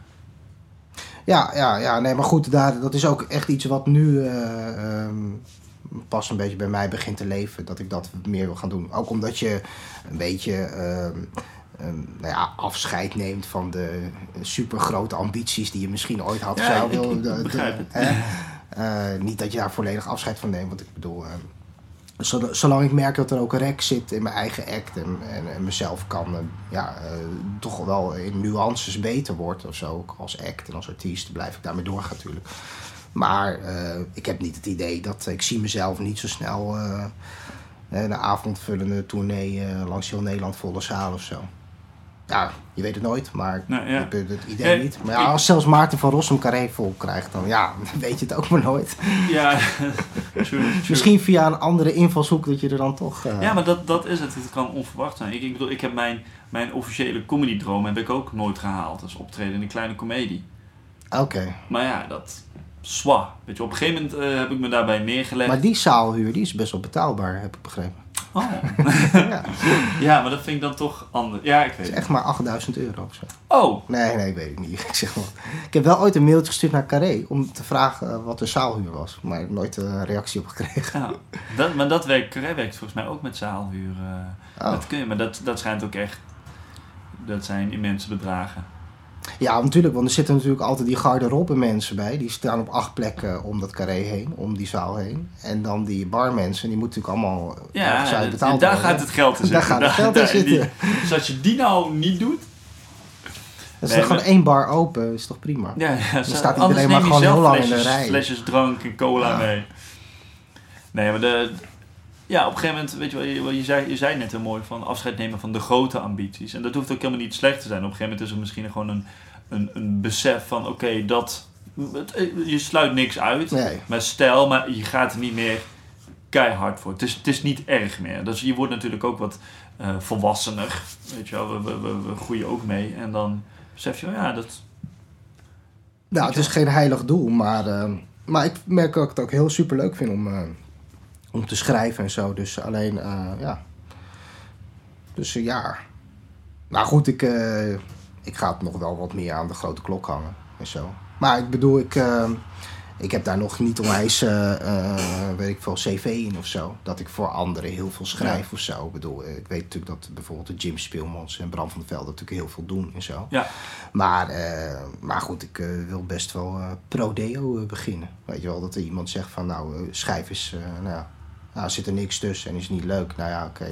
Ja, ja, ja, nee, maar goed, daar, dat is ook echt iets wat nu eh, ehm, pas een beetje bij mij begint te leven. Dat ik dat meer wil gaan doen. Ook omdat je een beetje ehm, nou ja, afscheid neemt van de super grote ambities die je misschien ooit had. Ja, hè? Eh, niet dat je daar volledig afscheid van neemt. Want ik bedoel, ehm, zol- zolang ik merk dat er ook een rek zit in mijn eigen act en, en, en mezelf kan eh, ja, eh, toch wel in nuances beter wordt of zo, ook als act en als artiest, blijf ik daarmee doorgaan natuurlijk. Maar eh, ik heb niet het idee dat ik zie mezelf niet zo snel eh, eh, een avondvullende tournee eh, langs heel Nederland volle zaal of zo. Ja, je weet het nooit, maar Nou, ja. ik heb het idee niet. Maar ja, ik- als zelfs Maarten van Rossum carré vol krijgt, dan ja, weet je het ook maar nooit. Ja, true, true. Misschien via een andere invalshoek dat je er dan toch... eh, Ja, maar dat, dat is het. Het kan onverwacht zijn. Ik, ik bedoel, ik heb mijn, mijn officiële comedy-droom heb ik ook nooit gehaald. Is optreden in een kleine komedie. Oké. Maar ja, dat... Swa. Weet je, op een gegeven moment eh, heb ik me daarbij neergelegd. Maar die zaalhuur, die is best wel betaalbaar, heb ik begrepen. Oh. ja, Ja, maar dat vind ik dan toch anders. Ja, ik het weet is het. echt maar 8000 euro of zo. Oh, Nee, nee, weet ik niet. Ik, zeg maar. ik heb wel ooit een mailtje gestuurd naar Carré om te vragen eh, wat de zaalhuur was. Maar ik heb nooit eh, een reactie op gekregen. ja. Dat, maar dat werkt, Carré werkt volgens mij ook met zaalhuur. eh. Oh. Dat kun je, maar dat, dat schijnt ook echt... Dat zijn immense bedragen. Ja, natuurlijk, want er zitten natuurlijk altijd die garderobe mensen bij. Die staan op acht plekken om dat Carré heen, om die zaal heen. En dan die barmensen, die moeten natuurlijk allemaal Ja, daar gaat het geld in Daar zitten. gaat het geld in zitten. dus als je die nou niet doet... Dat is Nee, toch gewoon één bar open, is toch prima? Ja, ja zo- staat iedereen maar gewoon heel lang in de rij. Flesjes drank en cola Ja. mee. Nee, maar de... Ja, op een gegeven moment, weet je wel, je, je, zei, je zei net heel mooi van afscheid nemen van de grote ambities. En dat hoeft ook helemaal niet slecht te zijn. Op een gegeven moment is er misschien gewoon een, een, een besef van, oké, dat... het- je sluit niks uit. Nee. Maar stel, maar je gaat er niet meer keihard voor. Het is, het is niet erg meer. Dus je wordt natuurlijk ook wat eh, volwassener. Weet je wel, we, we, we, we groeien ook mee. En dan besef je, ja, dat... Nou, het is geen heilig doel, maar, eh, maar ik merk dat ik het ook heel super leuk vind om, eh, om te schrijven en zo. Dus alleen, eh, ja. Dus eh, ja. Nou goed, ik, eh, ik ga het nog wel wat meer aan de grote klok hangen en zo. Maar ik bedoel, ik, ik heb daar nog niet onwijs, eh, weet ik veel, cv in of zo. Dat ik voor anderen heel veel schrijf of zo. Ik bedoel, ik weet natuurlijk dat bijvoorbeeld de Jim Speelmans en Bram van der Velde natuurlijk heel veel doen en zo. Ja, Maar, maar goed, ik wil best wel pro-deo beginnen. Weet je wel, dat er iemand zegt van nou, schrijf eens, nou ja, nou, zit er niks tussen en is niet leuk. Nou ja, oké. eh,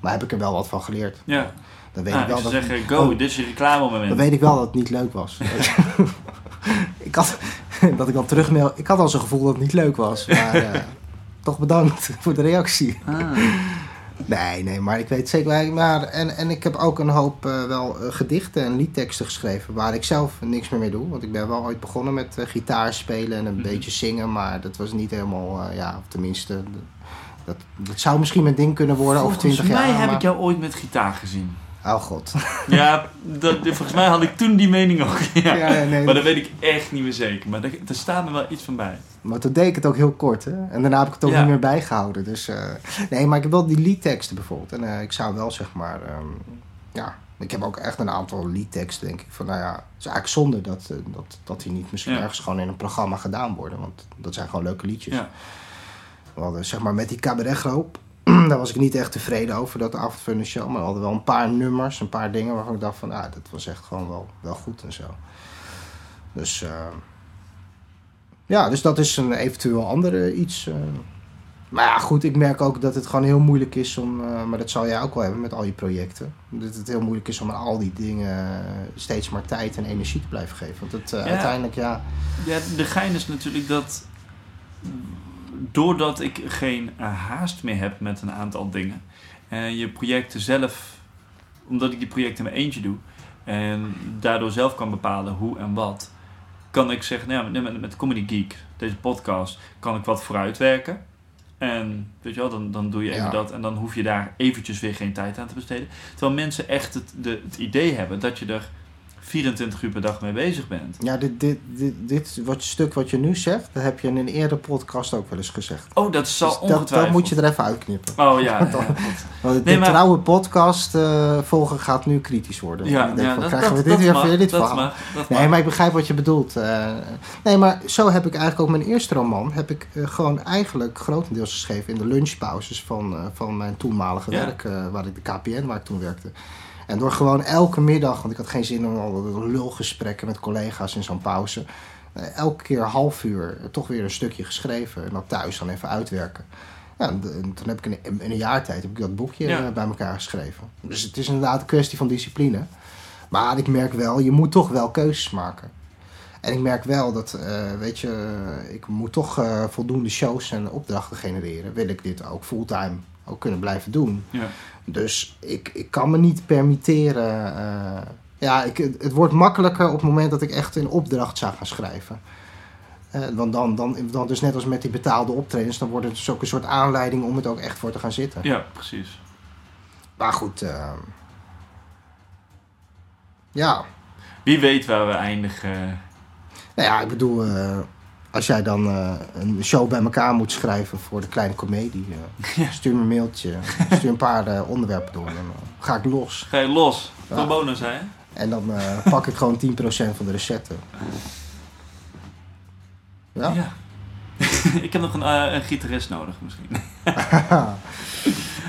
maar heb ik er wel wat van geleerd? ja. Dan weet Nou, ik wel ik dat, zeggen, go, Oh. dit is je reclamemoment. dan weet ik wel dat het niet leuk was. ik had, dat ik dan terugmail, ik had al zo'n gevoel dat het niet leuk was. Maar eh, toch bedankt voor de reactie. Ah. Nee, nee, maar ik weet zeker. Maar, en, en ik heb ook een hoop eh, wel eh, gedichten en liedteksten geschreven waar ik zelf niks meer mee doe. Want ik ben wel ooit begonnen met eh, gitaar spelen en een Mhm. beetje zingen, maar dat was niet helemaal, ja, of tenminste, dat, dat zou misschien mijn ding kunnen worden over Volgens 20 jaar. mij heb maar- ik jou ooit met gitaar gezien. Oh god. Ja, dat, volgens mij had ik toen die mening ook. Ja. Nee. Maar dat weet ik echt niet meer zeker. Maar daar, daar staat me wel iets van bij. Maar toen deed ik het ook heel kort, hè. En daarna heb ik het ook Ja. niet meer bijgehouden. Dus, eh, nee, maar ik heb wel die liedteksten bijvoorbeeld. En eh, ik zou wel, zeg maar... ehm, ja, ik heb ook echt een aantal liedteksten, denk ik. Van, nou ja, het is eigenlijk zonde dat, eh, dat, dat die niet misschien Ja. ergens gewoon in een programma gedaan worden. Want dat zijn gewoon leuke liedjes. Ja. We hadden, zeg maar, met die cabaretgroep... daar was ik niet echt tevreden over, dat avond van de show. Maar we hadden wel een paar nummers, een paar dingen waarvan ik dacht van... Ah, dat was echt gewoon wel, wel goed en zo. Dus... eh, ja, dus dat is een eventueel andere iets. eh. Maar ja, goed, ik merk ook dat het gewoon heel moeilijk is om... eh, maar dat zal jij ook wel hebben met al je projecten. Dat het heel moeilijk is om aan al die dingen steeds maar tijd en energie te blijven geven. Want het, Ja. uiteindelijk, ja... Ja, de gein is natuurlijk dat doordat ik geen eh, haast meer heb met een aantal dingen en je projecten zelf, omdat ik die projecten in mijn eentje doe en daardoor zelf kan bepalen hoe en wat, kan ik zeggen, nou ja, met, met Comedy Geek, deze podcast, kan ik wat vooruitwerken. En weet je wel, dan, dan doe je even Ja. dat en dan hoef je daar eventjes weer geen tijd aan te besteden. Terwijl mensen echt het, de, het idee hebben dat je er 24 uur per dag mee bezig bent. Ja, dit, dit, dit, dit wat stuk wat je nu zegt, dat heb je in een eerdere podcast ook wel eens gezegd. Oh, dat zal Dus dat, ongetwijfeld. dat moet je er even uitknippen. Oh ja, ja. Want de Nee, maar- trouwe podcast eh, volger gaat nu kritisch worden. ja, Ik denk ja van, dat, krijgen dat, we dit weer mag, dit verhaal? mag, Nee, mag. maar ik begrijp wat je bedoelt. Eh, nee, maar zo heb ik eigenlijk ook mijn eerste roman... heb ik eh, gewoon eigenlijk grotendeels geschreven... in de lunchpauzes van, eh, van mijn toenmalige Ja. werk... eh, waar ik de KPN, waar ik toen werkte. En door gewoon elke middag... want ik had geen zin om al lulgesprekken met collega's in zo'n pauze... eh, elke keer half uur eh, toch weer een stukje geschreven... en dat thuis dan even uitwerken. Ja, en, en toen heb ik in, in een jaar tijd heb ik dat boekje Ja. eh, bij elkaar geschreven. Dus het is inderdaad een kwestie van discipline. Maar ik merk wel, je moet toch wel keuzes maken. En ik merk wel dat, eh, weet je, ik moet toch eh, voldoende shows en opdrachten genereren. Wil ik dit ook fulltime ook kunnen blijven doen. Ja. Dus ik, ik kan me niet permitteren. eh, ja, ik, het wordt makkelijker op het moment dat ik echt een opdracht zou gaan schrijven. Eh, want dan, dan, dan, dus net als met die betaalde optredens, dan wordt het dus ook een soort aanleiding om het ook echt voor te gaan zitten. ja, precies. Maar goed, eh, ja. Wie weet waar we eindigen. Nou ja, ik bedoel, als jij dan eh, een show bij elkaar moet schrijven voor de kleine komedie, eh, stuur me een mailtje, stuur een paar eh, onderwerpen door en dan ga ik los. Ga je los? Ja. Pro bono zijn? En dan pak ik gewoon 10% van de recepten. Ja? ik heb nog een, een gitarist nodig misschien.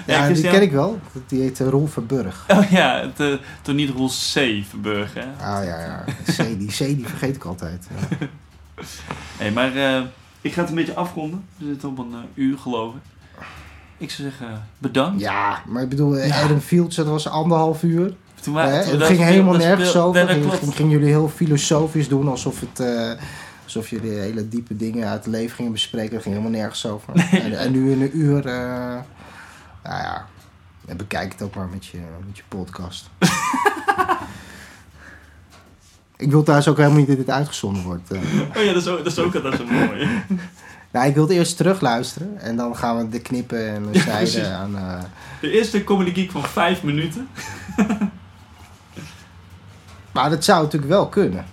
ja, die ken ik wel. Die heet Roel Verburg. Oh ja, het, toch niet Roel C. Verburg, hè? Ah ja, ja. C, die C die vergeet ik altijd. Hey, maar eh, ik ga het een beetje afronden. We zitten op een eh, uur, geloof ik. Ik zou zeggen, bedankt. Ja, maar ik bedoel, Ja. Adam Fields, dat was anderhalf uur. Toen toen Het ging speel- helemaal nergens speel- over. Nee, ging- gingen jullie heel filosofisch doen, alsof, het, eh, alsof jullie hele diepe dingen uit het leven gingen bespreken. Dat ging helemaal nergens over. En, en nu in een uur, nou ja, en bekijk het ook maar met je, met je podcast. ik wil thuis ook helemaal niet dat dit uitgezonden wordt. eh. Oh ja, dat is ook, dat is ook altijd zo mooi. nou, ik wil het eerst terugluisteren en dan gaan we de knippen en de Ja, zijden aan... eh, De eerste Comedy Geek van vijf minuten. Maar dat zou natuurlijk wel kunnen.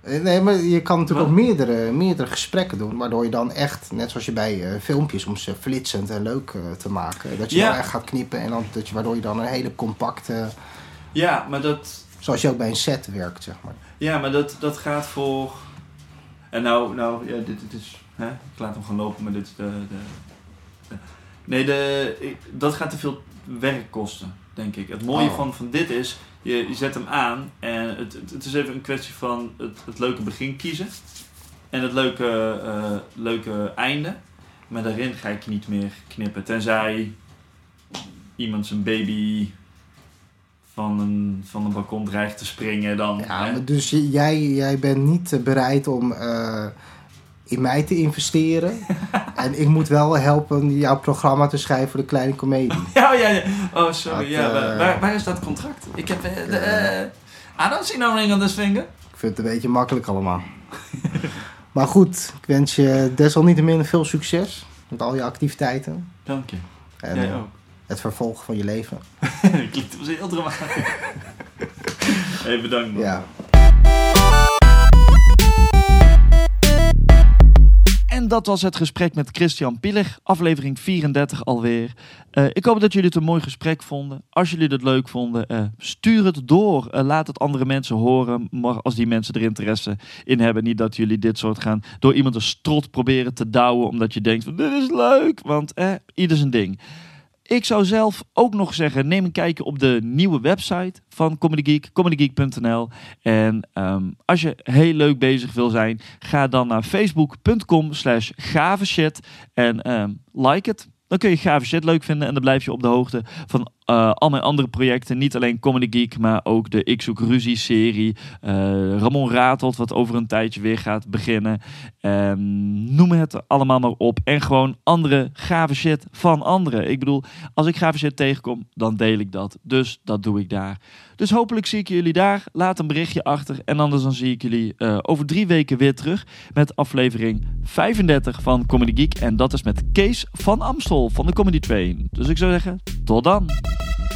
Eh, Nee, maar je kan natuurlijk Wat? ook meerdere, meerdere gesprekken doen. Waardoor je dan echt, net zoals je bij filmpjes, om ze flitsend en leuk te maken. Dat je Ja. dan echt gaat knippen en dan, dat je, waardoor je dan een hele compacte... Ja, maar dat, Zoals je ook bij een set werkt, zeg maar. ja, maar dat, dat gaat voor... En nou, nou ja, dit, dit is... Hè? Ik laat hem gaan lopen, maar dit is de... de, de- nee, de, dat gaat te veel werk kosten, denk ik. Het mooie Oh. van, van dit is, je, je zet hem aan en het, het, het is even een kwestie van het, het leuke begin kiezen. En het leuke, eh, leuke einde. Maar daarin ga ik niet meer knippen. Tenzij iemand zijn baby van een, van een balkon dreigt te springen. Dan, Ja, hè? dus jij, jij bent niet eh, bereid om eh, in mij te investeren. en ik moet wel helpen jouw programma te schrijven voor de kleine komedie. Ja, ja, ja. Oh, sorry. Dat, ja, eh, waar, waar, waar is dat contract? Ik heb... eh, de, eh, I don't see no ring on this finger. Ik vind het een beetje makkelijk allemaal. maar goed, ik wens je desalniettemin veel succes met al je activiteiten. Dank je. En, Jij ook. Het vervolg van je leven. Klinkt wel heel dramatisch. hey, bedankt man. Ja. En dat was het gesprek met Christian Pillig, aflevering 34 alweer. Uh, ik hoop dat jullie het een mooi gesprek vonden. Als jullie het leuk vonden, uh, stuur het door. Uh, laat het andere mensen horen, maar als die mensen er interesse in hebben. Niet dat jullie dit soort gaan door iemand een strot proberen te douwen, omdat je denkt van dit is leuk, want eh, ieder zijn ding. Ik zou zelf ook nog zeggen, neem een kijkje op de nieuwe website van Comedy Geek, comedygeek.nl. En um, als je heel leuk bezig wil zijn, ga dan naar facebook.com slash shit en um, like het. Dan kun je gave shit leuk vinden en dan blijf je op de hoogte van uh, al mijn andere projecten. Niet alleen Comedy Geek, maar ook de Ik Zoek Ruzie serie. Uh, Ramon Ratelt, wat over een tijdje weer gaat beginnen. Um, noem het allemaal maar op. En gewoon andere gave shit van anderen. Ik bedoel, als ik gave shit tegenkom, dan deel ik dat. Dus dat doe ik daar. Dus hopelijk zie ik jullie daar. Laat een berichtje achter. En anders dan zie ik jullie uh, over drie weken weer terug. Met aflevering 35 van Comedy Geek. En dat is met Kees van Amstel van de Comedy Train. Dus ik zou zeggen, tot dan. Thank you.